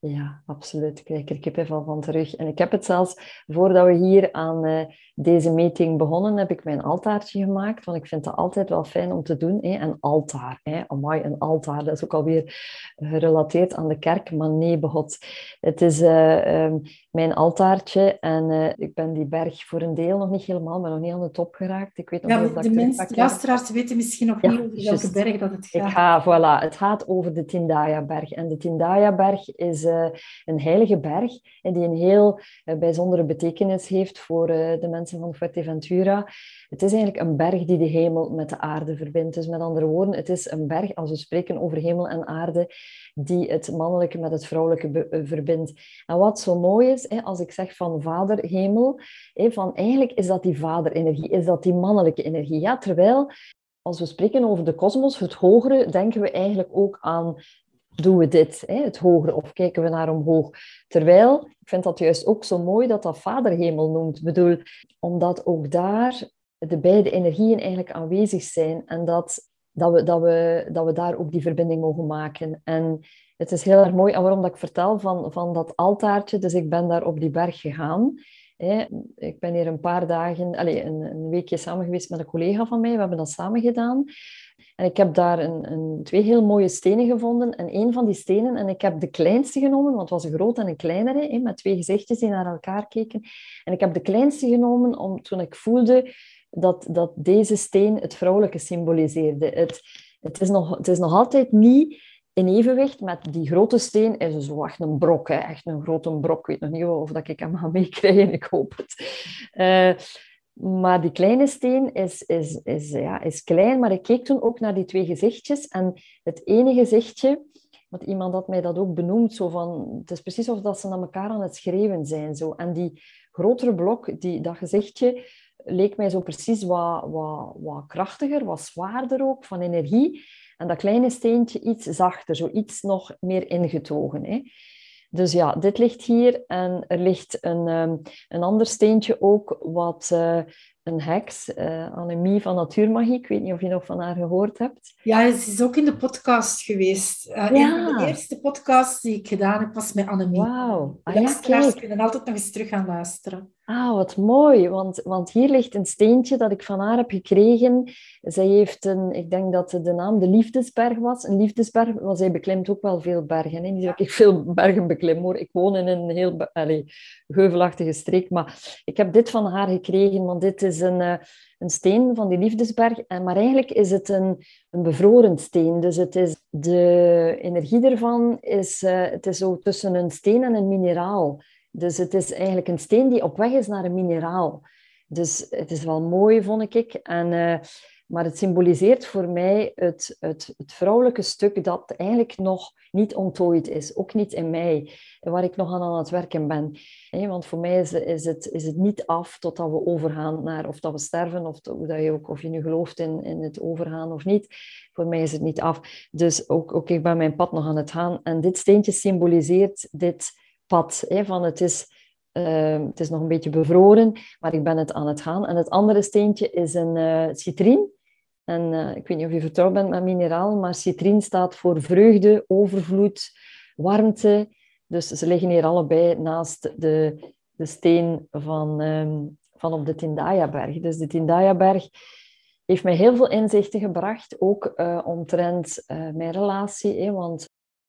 Ja, absoluut. Ik krijg er kippenvel van terug. En ik heb het zelfs, voordat we hier aan uh, deze meeting begonnen, heb ik mijn altaartje gemaakt. Want ik vind het altijd wel fijn om te doen. Hè? Een altaar. Hè? Amai, een altaar. Dat is ook alweer gerelateerd aan de kerk. Maar nee, begot. Het is uh, um, mijn altaartje. En uh, ik ben die berg voor een deel nog niet helemaal, maar nog niet aan de top geraakt. Ik weet nog ja, niet of de mensen, luisteraars weten misschien nog niet over welke berg dat het gaat. Ik ga, voilà. Het gaat over de Tindaya-berg. En de Tindaya-berg is uh, een heilige berg en die een heel uh, bijzondere betekenis heeft voor de mensen van Fuerteventura. Het is eigenlijk een berg die de hemel met de aarde verbindt. Dus met andere woorden, het is een berg, als we spreken over hemel en aarde, die het mannelijke met het vrouwelijke eh, verbindt. En wat zo mooi is, als ik zeg van vader, hemel, van eigenlijk is dat die vaderenergie, is dat die mannelijke energie. Ja, terwijl als we spreken over de kosmos, het hogere, denken we eigenlijk ook aan doen we dit, het hogere, of kijken we naar omhoog. Terwijl, ik vind dat juist ook zo mooi dat dat vaderhemel noemt. Ik bedoel, omdat ook daar de beide energieën eigenlijk aanwezig zijn en dat, dat, we, dat, we, dat we daar ook die verbinding mogen maken. En het is heel erg mooi, en waarom dat ik vertel van, van dat altaartje, dus ik ben daar op die berg gegaan. Ik ben hier een paar dagen, allez, een, een weekje samen geweest met een collega van mij, we hebben dat samen gedaan. En ik heb daar een, een, twee heel mooie stenen gevonden. En een van die stenen, en ik heb de kleinste genomen, want het was een grote en een kleinere, met twee gezichtjes die naar elkaar keken. En ik heb de kleinste genomen om, toen ik voelde dat, dat deze steen het vrouwelijke symboliseerde. Het, het, is nog, het is nog altijd niet in evenwicht met die grote steen. Is zo echt een brok, hè? echt een grote brok. Ik weet nog niet of dat ik hem ga <laughs> meekrijgen, ik hoop het. Uh, maar die kleine steen is, is, is, ja, is klein, maar ik keek toen ook naar die twee gezichtjes. En het ene gezichtje, want iemand had mij dat ook benoemd, zo van, het is precies alsof dat ze naar elkaar aan het schreeuwen zijn. Zo. En die grotere blok, die, dat gezichtje, leek mij zo precies wat, wat, wat krachtiger, wat zwaarder ook, van energie. En dat kleine steentje iets zachter, zo iets nog meer ingetogen. Hè. Dus ja, dit ligt hier en er ligt een, um, een ander steentje ook, wat uh, een heks, uh, Annemie van Natuurmagie. Ik weet niet of je nog van haar gehoord hebt. Ja, ze is ook in de podcast geweest. Uh, ja. Een van de eerste podcasts die ik gedaan heb, was met Annemie. Wauw. Ah, ja, kunnen altijd nog eens terug gaan luisteren. Ah, wat mooi, want, want hier ligt een steentje dat ik van haar heb gekregen. Zij heeft een, ik denk dat de naam de Liefdesberg was. Een liefdesberg, want zij beklimt ook wel veel bergen. Hè. Niet dat ik veel bergen beklim hoor. Ik woon in een heel allez, streek, maar ik heb dit van haar gekregen, want dit is een, uh, een steen van die Liefdesberg. En, maar eigenlijk is het een, een bevroren steen. Dus het is, de energie ervan is, uh, het is zo tussen een steen en een mineraal. Dus het is eigenlijk een steen die op weg is naar een mineraal. Dus het is wel mooi, vond ik. En uh, Maar het symboliseert voor mij het, het, het vrouwelijke stuk dat eigenlijk nog niet onttooid is. Ook niet in mij, waar ik nog aan aan het werken ben. Want voor mij is, is, het, is het niet af totdat we overgaan naar of dat we sterven, of, dat je, ook, of je nu gelooft in, in het overgaan of niet. Voor mij is het niet af. Dus ook, ook ik ben mijn pad nog aan het gaan. En dit steentje symboliseert dit pad. Van het is Ehm, het is nog een beetje bevroren, maar ik ben het aan het gaan. En het andere steentje is een uh, citrien. En uh, ik weet niet of je vertrouwd bent met mineralen, maar citrien staat voor vreugde, overvloed, warmte. Dus ze liggen hier allebei naast de, de steen van, um, van op de Tindaya-berg. Dus de Tindaya-berg heeft mij heel veel inzichten gebracht, ook uh, omtrent mijn relatie. Hè, want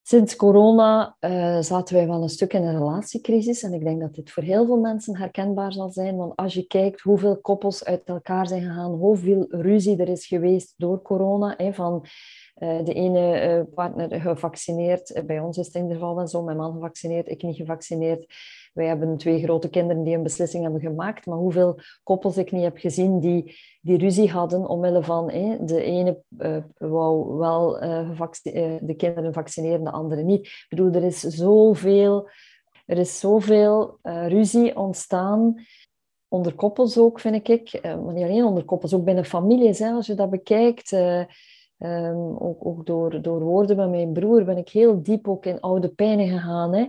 Sinds corona uh, zaten wij wel een stuk in een relatiecrisis. En ik denk dat dit voor heel veel mensen herkenbaar zal zijn. Want als je kijkt hoeveel koppels uit elkaar zijn gegaan, hoeveel ruzie er is geweest door corona. Hè, van uh, de ene uh, partner gevaccineerd. Bij ons is het in ieder geval wel zo. Mijn man gevaccineerd, ik niet gevaccineerd. Wij hebben twee grote kinderen die een beslissing hebben gemaakt. Maar hoeveel koppels ik niet heb gezien die, die ruzie hadden omwille van de ene uh, wou wel uh, de kinderen vaccineren, de andere niet. Ik bedoel, er is zoveel, er is zoveel ruzie ontstaan. Onder koppels ook, vind ik. maar niet alleen onder koppels, ook binnen families. Hè, als je dat bekijkt. Um, ook, ook door, door woorden met mijn broer ben ik heel diep ook in oude pijnen gegaan. Hè?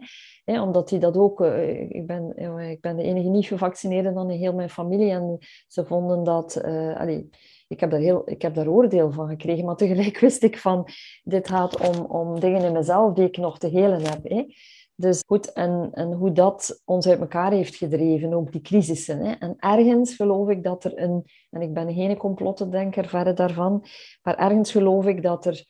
omdat hij dat ook... Uh, ik, ben, uh, ik ben de enige niet gevaccineerde dan in heel mijn familie. En ze vonden dat... Uh, allee, ik heb, daar heel, ik heb daar oordeel van gekregen. Maar tegelijk <laughs> wist ik van... Dit gaat om, om dingen in mezelf die ik nog te helen heb. Hè? Dus goed, en, en hoe dat ons uit elkaar heeft gedreven, ook die crisissen. Hè. En ergens geloof ik dat er een, en ik ben geen complottendenker verre daarvan, maar ergens geloof ik dat er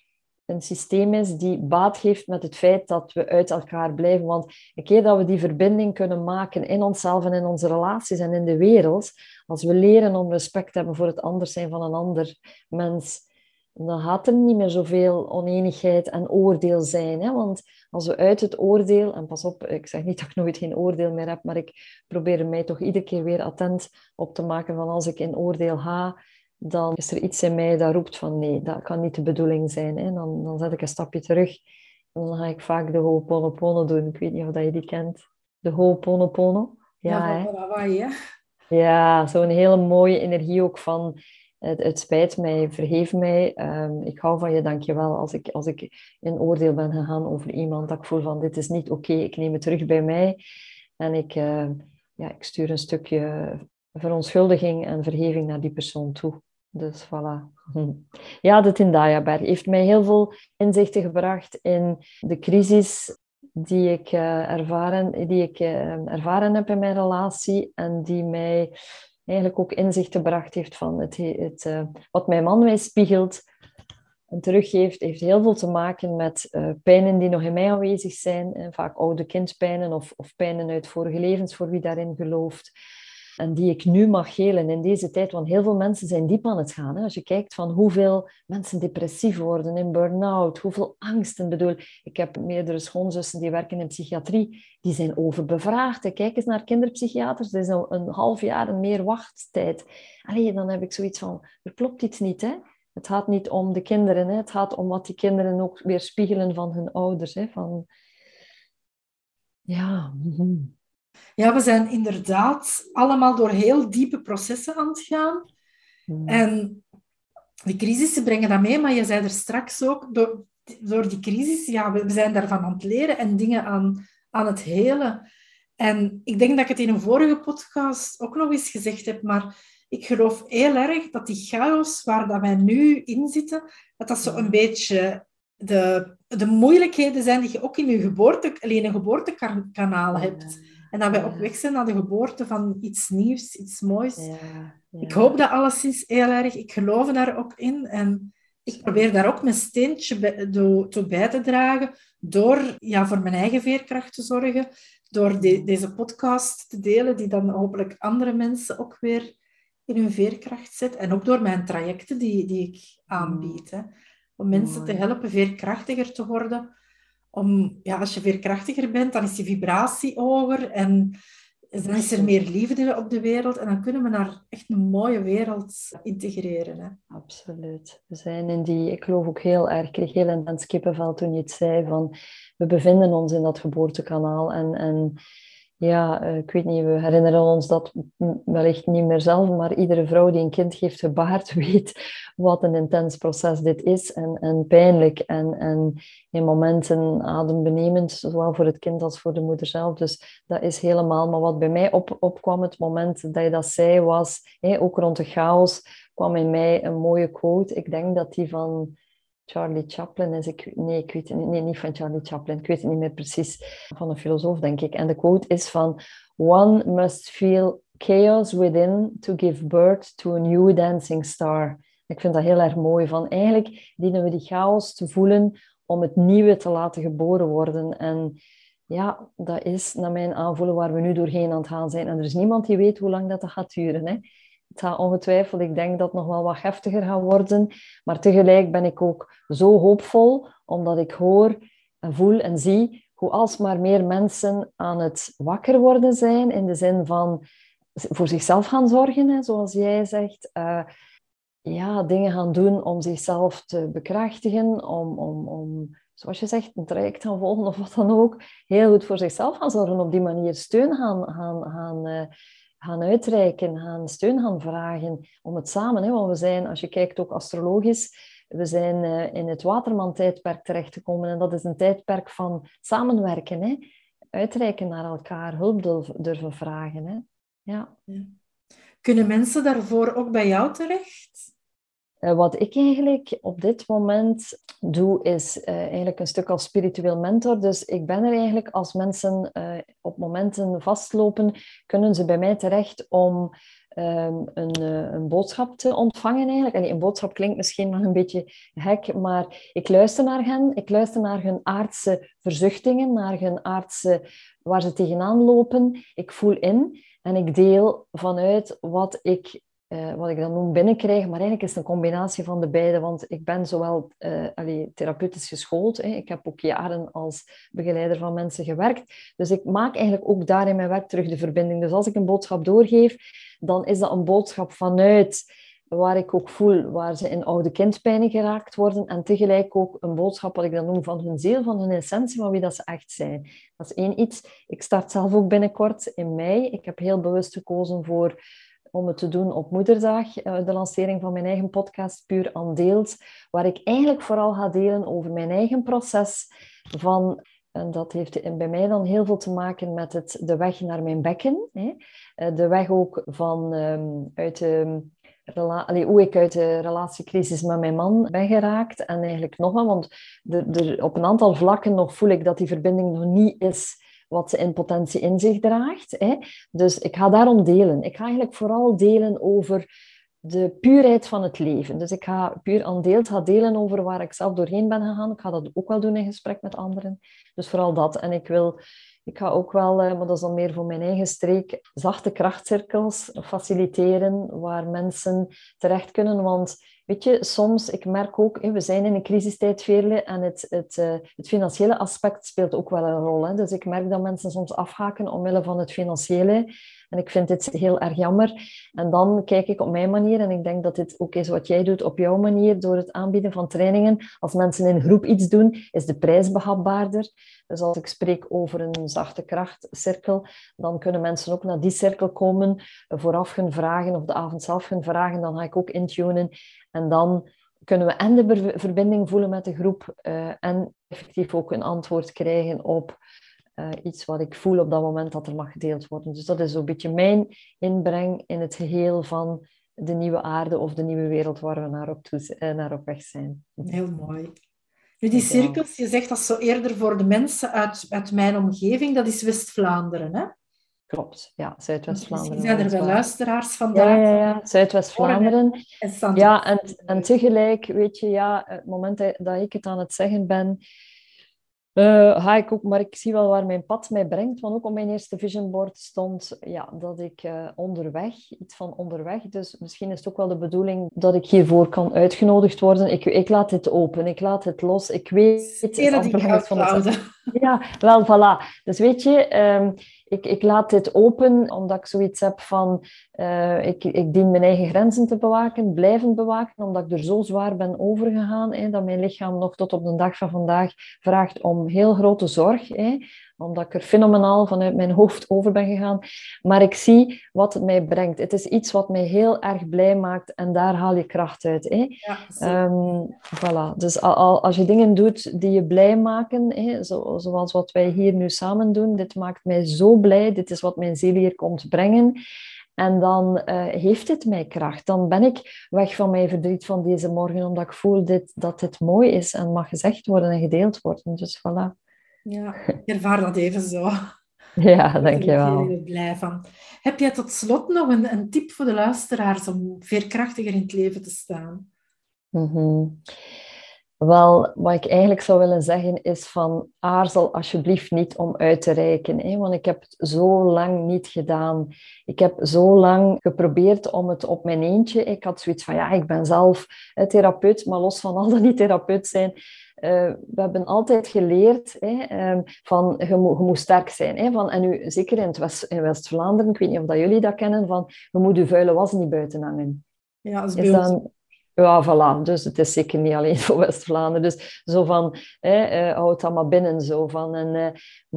een systeem is die baat geeft met het feit dat we uit elkaar blijven. Want een keer dat we die verbinding kunnen maken in onszelf en in onze relaties en in de wereld, als we leren om respect te hebben voor het anders zijn van een ander mens, dan gaat er niet meer zoveel oneenigheid en oordeel zijn. Hè? Want als we uit het oordeel, en pas op, ik zeg niet dat ik nooit geen oordeel meer heb, maar ik probeer mij toch iedere keer weer attent op te maken van als ik in oordeel ga, dan is er iets in mij dat roept van nee, dat kan niet de bedoeling zijn. Hè? Dan, dan zet ik een stapje terug en dan ga ik vaak de Ho'oponopono doen. Ik weet niet of dat je die kent. De Ho'oponopono. Ja, ja van Hawaii, hè? Ja, zo'n hele mooie energie ook van het, het, spijt mij, vergeef mij. Um, ik hou van je, dank je wel. Als ik, als ik in oordeel ben gegaan over iemand, dat ik voel van dit is niet oké, ik neem het terug bij mij. En ik, uh, ja, ik stuur een stukje verontschuldiging en vergeving naar die persoon toe. Dus voilà. <laughs> Ja, de Tindaya-berg heeft mij heel veel inzichten gebracht in de crisis die ik, uh, ervaren, die ik uh, ervaren heb in mijn relatie en die mij eigenlijk ook inzichten gebracht heeft van het, het, uh, wat mijn man mij spiegelt en teruggeeft, heeft heel veel te maken met uh, pijnen die nog in mij aanwezig zijn. En vaak oude kindpijnen of, of pijnen uit vorige levens, voor wie daarin gelooft en die ik nu mag helen in deze tijd. Want heel veel mensen zijn diep aan het gaan. Hè? Als je kijkt van hoeveel mensen depressief worden, in burn-out, hoeveel angsten. bedoel, ik heb meerdere schoonzussen die werken in psychiatrie, die zijn overbevraagd. Kijk eens naar kinderpsychiaters, er is een, een half jaar en meer wachttijd. Allee, dan heb ik zoiets van, er klopt iets niet. Hè? Het gaat niet om de kinderen, hè? het gaat om wat die kinderen ook weer spiegelen van hun ouders. Hè? Van... Ja. Ja, we zijn inderdaad allemaal door heel diepe processen aan het gaan. Hmm. En die crisissen brengen dat mee, maar je zei er straks ook, door, door die crisis, ja, we zijn daarvan aan het leren en dingen aan, aan het helen. En ik denk dat ik het in een vorige podcast ook nog eens gezegd heb, maar ik geloof heel erg dat die chaos waar dat wij nu in zitten, dat dat zo een beetje de, de moeilijkheden zijn die je ook in je geboorte, alleen een geboortekanaal hebt. En dat wij op weg zijn naar de geboorte van iets nieuws, iets moois. Ik hoop dat alleszins heel erg. Ik geloof daar ook in. En ik probeer daar ook mijn steentje bij, toe bij te dragen. Door ja, voor mijn eigen veerkracht te zorgen. Door deze podcast te delen, die dan hopelijk andere mensen ook weer in hun veerkracht zet. En ook door mijn trajecten die, die ik aanbied. Hè. Om mensen te helpen veerkrachtiger te worden om, ja, als je veerkrachtiger bent, dan is die vibratie hoger en dan is er meer liefde op de wereld en dan kunnen we naar echt een mooie wereld integreren. Hè. Absoluut. We zijn in die, ik geloof ook heel erg, ik kreeg heel intens kippenvel toen je het zei, van we bevinden ons in dat geboortekanaal en, en ja, eh, ik weet niet, we herinneren ons dat wellicht niet meer zelf, maar iedere vrouw die een kind heeft gebaard <laughs> weet wat een intens proces dit is en, en pijnlijk en, en in momenten adembenemend, zowel voor het kind als voor de moeder zelf. Dus dat is helemaal, maar wat bij mij op, opkwam het moment dat je dat zei was, ook rond de chaos, kwam in mij een mooie quote. Ik denk dat die van Charlie Chaplin is. Ik, nee, ik weet het niet. Nee, niet van Charlie Chaplin. Ik weet het niet meer precies. Van een filosoof, denk ik. En de quote is van... One must feel chaos within to give birth to a new dancing star. Ik vind dat heel erg mooi. Van eigenlijk dienen we die chaos te voelen om het nieuwe te laten geboren worden. En ja, dat is naar mijn aanvoelen waar we nu doorheen aan het gaan zijn. En er is niemand die weet hoe lang dat, dat gaat duren. Hè? Het gaat ongetwijfeld, ik denk dat het nog wel wat heftiger gaat worden. Maar tegelijk ben ik ook zo hoopvol, omdat ik hoor en voel en zie hoe alsmaar meer mensen aan het wakker worden zijn, in de zin van voor zichzelf gaan zorgen, hè, zoals jij zegt. Uh, ja, dingen gaan doen om zichzelf te bekrachtigen, om, om, om, zoals je zegt, een traject gaan volgen of wat dan ook. Heel goed voor zichzelf gaan zorgen, op die manier steun gaan, gaan, gaan uh, gaan uitreiken, gaan steun gaan vragen om het samen. Hè, want we zijn, als je kijkt ook astrologisch, we zijn uh, in het Waterman-tijdperk terechtgekomen en dat is een tijdperk van samenwerken. Hè? Uitreiken naar elkaar, hulp durven vragen. Hè? Ja. Kunnen mensen daarvoor ook bij jou terecht? Uh, wat ik eigenlijk op dit moment doe, is uh, eigenlijk een stuk als spiritueel mentor. Dus ik ben er eigenlijk als mensen uh, op momenten vastlopen, kunnen ze bij mij terecht om um, een, een, boodschap te ontvangen eigenlijk. En een boodschap klinkt misschien nog een beetje gek, maar ik luister naar hen. Ik luister naar hun aardse verzuchtingen, naar hun aardse waar ze tegenaan lopen. Ik voel in en ik deel vanuit wat ik uh, wat ik dan noem binnenkrijgen. Maar eigenlijk is het een combinatie van de beide, want ik ben zowel uh, allee, therapeutisch geschoold, hè. ik heb ook jaren als begeleider van mensen gewerkt, dus ik maak eigenlijk ook daar in mijn werk terug de verbinding. Dus als ik een boodschap doorgeef, dan is dat een boodschap vanuit waar ik ook voel waar ze in oude kindpijnen geraakt worden en tegelijk ook een boodschap wat ik dan noem van hun ziel, van hun essentie, van wie dat ze echt zijn. Dat is één iets. Ik start zelf ook binnenkort in mei. Ik heb heel bewust gekozen voor om het te doen op Moederdag, eh, de lancering van mijn eigen podcast Puur Deelt, waar ik eigenlijk vooral ga delen over mijn eigen proces van en dat heeft bij mij dan heel veel te maken met het, de weg naar mijn bekken. Hè. Eh, de weg ook van um, uit de, hoe ik uit de relatiecrisis met mijn man ben geraakt. En eigenlijk nog want op een aantal vlakken nog voel ik dat die verbinding nog niet is wat ze in potentie in zich draagt. Hè. Dus ik ga daarom delen. Ik ga eigenlijk vooral delen over de puurheid van het leven. Dus ik ga puur aan deel ga delen over waar ik zelf doorheen ben gegaan. Ik ga dat ook wel doen in gesprek met anderen. Dus vooral dat. En ik wil, ik ga ook wel, eh, maar dat is dan meer voor mijn eigen streek, zachte krachtcirkels faciliteren waar mensen terecht kunnen. Want Weet je, soms, ik merk ook, we zijn in een crisistijd, Veerle, en het, het, eh, het financiële aspect speelt ook wel een rol. Dus ik merk dat mensen soms afhaken omwille van het financiële. En ik vind dit heel erg jammer. En dan kijk ik op mijn manier, en ik denk dat dit ook is wat jij doet op jouw manier, door het aanbieden van trainingen. Als mensen in groep iets doen, is de prijs behapbaarder. Dus als ik spreek over een zachte krachtcirkel, dan kunnen mensen ook naar die cirkel komen, vooraf hun vragen of de avond zelf hun vragen. Dan ga ik ook intunen. En dan kunnen we en de verbinding voelen met de groep uh, en effectief ook een antwoord krijgen op uh, iets wat ik voel op dat moment dat er mag gedeeld worden. Dus dat is zo'n beetje mijn inbreng in het geheel van de nieuwe aarde of de nieuwe wereld waar we naar op, toe, uh, naar op weg zijn. Heel mooi. Nu, die cirkels, je zegt dat zo eerder voor de mensen uit, uit mijn omgeving, dat is West-Vlaanderen, hè? Klopt, ja, Zuidwest-Vlaanderen. Zijn er wel luisteraars vandaag? Ja, ja, ja. Zuidwest-Vlaanderen. Ja, en, en tegelijk, weet je, ja, het moment dat ik het aan het zeggen ben, uh, ga ik ook, maar ik zie wel waar mijn pad mij brengt. Want ook op mijn eerste vision board stond ja, dat ik uh, onderweg, iets van onderweg. Dus misschien is het ook wel de bedoeling dat ik hiervoor kan uitgenodigd worden. Ik, ik laat het open, ik laat het los. Ik weet het. van het... <laughs> Ja, wel, voilà. Dus weet je, um, ik, ik laat dit open omdat ik zoiets heb van, uh, ik, ik dien mijn eigen grenzen te bewaken, blijven bewaken, omdat ik er zo zwaar ben overgegaan, hè, dat mijn lichaam nog tot op de dag van vandaag vraagt om heel grote zorg. Omdat ik er fenomenaal vanuit mijn hoofd over ben gegaan. Maar ik zie wat het mij brengt. Het is iets wat mij heel erg blij maakt en daar haal je kracht uit. Hè? Ja, um, voilà. Dus al, als je dingen doet die je blij maken, hè, zo, zoals wat wij hier nu samen doen, dit maakt mij zo blij, dit is wat mijn ziel hier komt brengen. En dan uh, heeft dit mij kracht. Dan ben ik weg van mijn verdriet van deze morgen, omdat ik voel dit, dat dit mooi is en mag gezegd worden en gedeeld worden. Dus voilà. Ja, ik ervaar dat even zo. Ja, dankjewel. Daar ben ik blij van. Heb jij tot slot nog een, een tip voor de luisteraars om veerkrachtiger in het leven te staan? Mm Wel, wat ik eigenlijk zou willen zeggen is van aarzel alsjeblieft niet om uit te reiken. Hè? Want ik heb het zo lang niet gedaan. Ik heb zo lang geprobeerd om het op mijn eentje. Ik had zoiets van, ja, ik ben zelf therapeut, maar los van al dat niet therapeut zijn, uh, we hebben altijd geleerd hè, um, van je, moet, je moet sterk zijn. Hè, van, en nu, zeker in, West, in West-Vlaanderen, ik weet niet of dat jullie dat kennen, van je moet je vuile was niet buiten hangen. Ja, dat is, is ja, voilà. Dus het is zeker niet alleen <laughs> voor West-Vlaanderen. Dus zo van, hè, uh, houd dat maar binnen. Zo van, en, uh,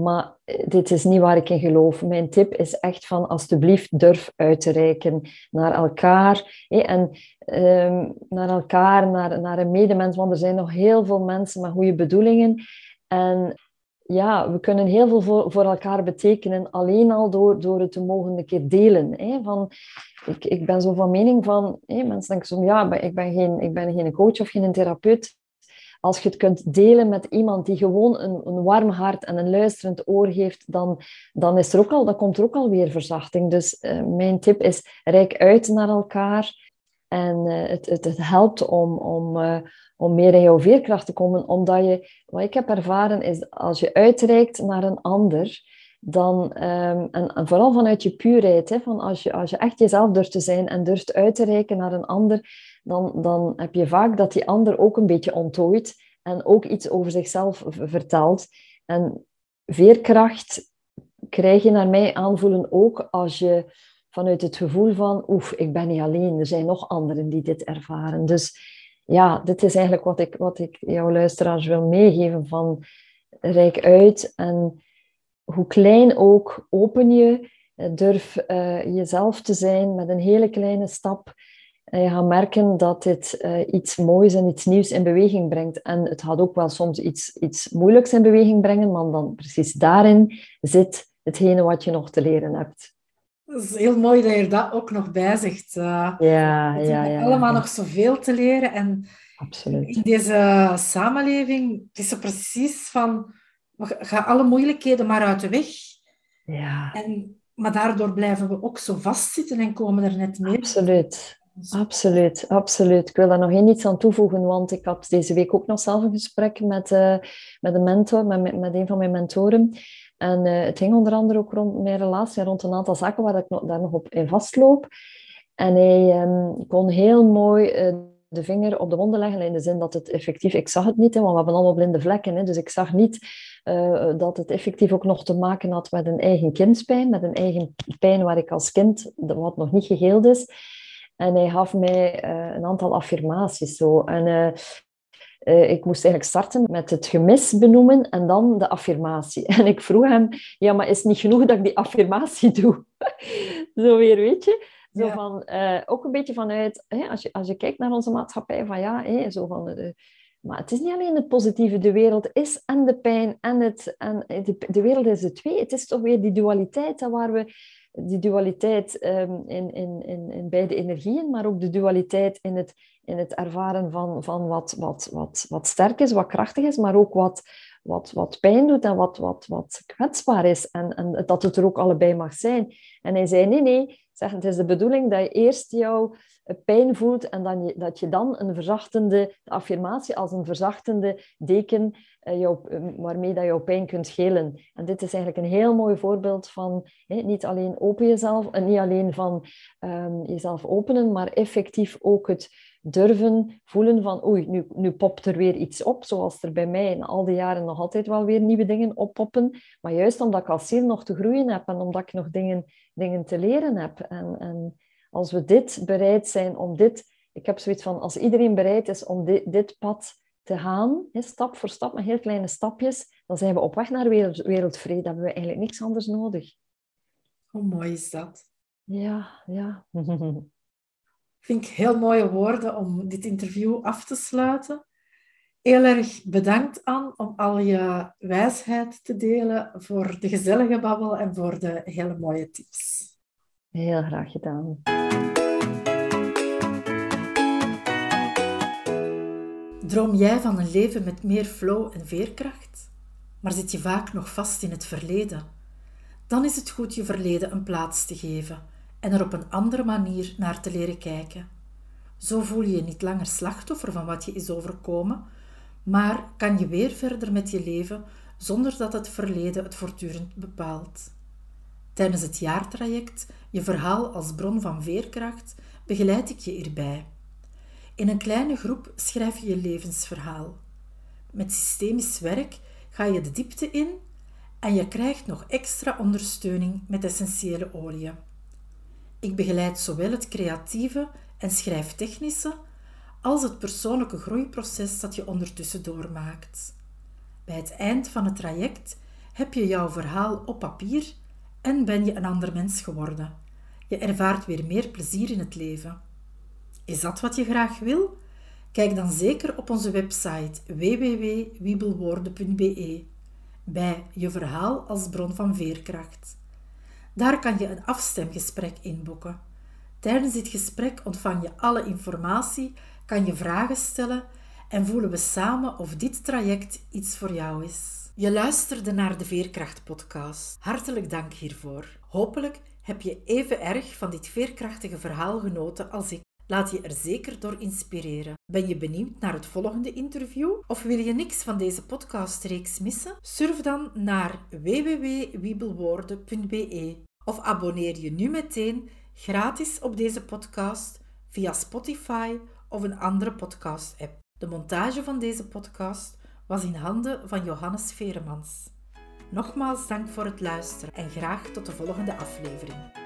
maar dit is niet waar ik in geloof. Mijn tip is echt van, alsjeblieft, durf uit te reiken naar elkaar. Hè, en um, naar elkaar, naar, naar een medemens. Want er zijn nog heel veel mensen met goede bedoelingen. En ja, we kunnen heel veel voor, voor elkaar betekenen, alleen al door, door het te mogen een keer delen. Hè? Van, ik, ik ben zo van mening van, hè, mensen denken zo, ja, ik ben, geen, ik ben geen coach of geen therapeut. Als je het kunt delen met iemand die gewoon een, een warm hart en een luisterend oor heeft, dan, dan, is er ook al, dan komt er ook alweer verzachting. Dus uh, mijn tip is, reik uit naar elkaar. En uh, het, het, het, helpt om, om, uh, om meer in jouw veerkracht te komen, omdat je, wat ik heb ervaren, is als je uitreikt naar een ander, dan, um, en, vooral vanuit je puurheid, hè, van als, je, als je echt jezelf durft te zijn en durft uit te reiken naar een ander, dan, dan heb je vaak dat die ander ook een beetje onttooit en ook iets over zichzelf vertelt. En veerkracht krijg je naar mij aanvoelen ook als je vanuit het gevoel van, oef, ik ben niet alleen, er zijn nog anderen die dit ervaren. Dus ja, dit is eigenlijk wat ik, wat ik jouw luisteraars wil meegeven van rijk uit en hoe klein ook, open je, eh, durf uh, jezelf te zijn met een hele kleine stap. En je gaat merken dat dit uh, iets moois en iets nieuws in beweging brengt. En het gaat ook wel soms iets, iets moeilijks in beweging brengen, maar dan precies daarin zit hetgene wat je nog te leren hebt. Het is heel mooi dat je dat ook nog bij zegt. Uh, ja, ja, ja. allemaal nog zoveel te leren. En Absoluut. in deze samenleving is het precies van ga alle moeilijkheden maar uit de weg. Ja. En, maar daardoor blijven we ook zo vastzitten en komen er net meer. Absoluut. Absoluut, absoluut. Ik wil daar nog één iets aan toevoegen, want ik had deze week ook nog zelf een gesprek met, uh, met een mentor, met, met een van mijn mentoren. En uh, het ging onder andere ook rond mijn relatie en rond een aantal zaken waar ik daar nog op in vastloop. En hij um, kon heel mooi uh, de vinger op de wonden leggen, in de zin dat het effectief, ik zag het niet, hè, want we hebben allemaal blinde vlekken, hè, dus ik zag niet uh, dat het effectief ook nog te maken had met een eigen kindspijn, met een eigen pijn waar ik als kind, wat nog niet geheeld is. En hij gaf mij een aantal affirmaties zo. En uh, ik moest eigenlijk starten met het gemis benoemen en dan de affirmatie. <laughs> En ik vroeg hem, ja, maar is het niet genoeg dat ik die affirmatie <laughs> doe? zo weer, weet je? Zo ja. van, ook een beetje vanuit, hè, als, je, als je kijkt naar onze maatschappij, van ja, hè, zo van maar het is niet alleen het positieve. De wereld is en de pijn en het... En de, de wereld is de twee. Het is toch weer die dualiteit waar we... Die dualiteit um, in, in, in, in beide energieën, maar ook de dualiteit in het, in het ervaren van, van wat, wat, wat, wat sterk is, wat krachtig is, maar ook wat, wat, wat pijn doet en wat, wat, wat kwetsbaar is. En, en dat het er ook allebei mag zijn. En hij zei, nee, nee, zeg, het is de bedoeling dat je eerst jouw pijn voelt en dan je, dat je dan een verzachtende affirmatie als een verzachtende deken uh, jou, waarmee dat jouw pijn kunt schelen. En dit is eigenlijk een heel mooi voorbeeld van niet alleen open jezelf en niet alleen van um, jezelf openen, maar effectief ook het, durven voelen van oei, nu, nu popt er weer iets op, zoals er bij mij in al die jaren nog altijd wel weer nieuwe dingen oppoppen. Maar juist omdat ik als ziel nog te groeien heb en omdat ik nog dingen, dingen te leren heb. En, en als we dit bereid zijn om dit, ik heb zoiets van, als iedereen bereid is om dit, dit pad te gaan, stap voor stap, met heel kleine stapjes, dan zijn we op weg naar wereld, wereldvrede. Dan hebben we eigenlijk niks anders nodig. Hoe mooi is dat? Ja, ja. <laughs> Vind ik heel mooie woorden om dit interview af te sluiten. Heel erg bedankt, Anne, om al je wijsheid te delen, voor de gezellige babbel en voor de hele mooie tips. Heel graag gedaan. Droom jij van een leven met meer flow en veerkracht? Maar zit je vaak nog vast in het verleden? Dan is het goed je verleden een plaats te geven en er op een andere manier naar te leren kijken. Zo voel je je niet langer slachtoffer van wat je is overkomen, maar kan je weer verder met je leven zonder dat het verleden het voortdurend bepaalt. Tijdens het jaartraject, je verhaal als bron van veerkracht, begeleid ik je hierbij. In een kleine groep schrijf je je levensverhaal. Met systemisch werk ga je de diepte in en je krijgt nog extra ondersteuning met essentiële oliën. Ik begeleid zowel het creatieve en schrijftechnische als het persoonlijke groeiproces dat je ondertussen doormaakt. Bij het eind van het traject heb je jouw verhaal op papier en ben je een ander mens geworden. Je ervaart weer meer plezier in het leven. Is dat wat je graag wil? Kijk dan zeker op onze website www.wiebelwoorden.be bij je verhaal als bron van veerkracht. Daar kan je een afstemgesprek inboeken. Tijdens dit gesprek ontvang je alle informatie, kan je vragen stellen en voelen we samen of dit traject iets voor jou is. Je luisterde naar de Veerkracht-podcast. Hartelijk dank hiervoor. Hopelijk heb je even erg van dit veerkrachtige verhaal genoten als ik. Laat je er zeker door inspireren. Ben je benieuwd naar het volgende interview? Of wil je niks van deze podcastreeks missen? Surf dan naar www.wiebelwoorden.be of abonneer je nu meteen gratis op deze podcast via Spotify of een andere podcast-app. De montage van deze podcast was in handen van Johannes Veremans. Nogmaals dank voor het luisteren en graag tot de volgende aflevering.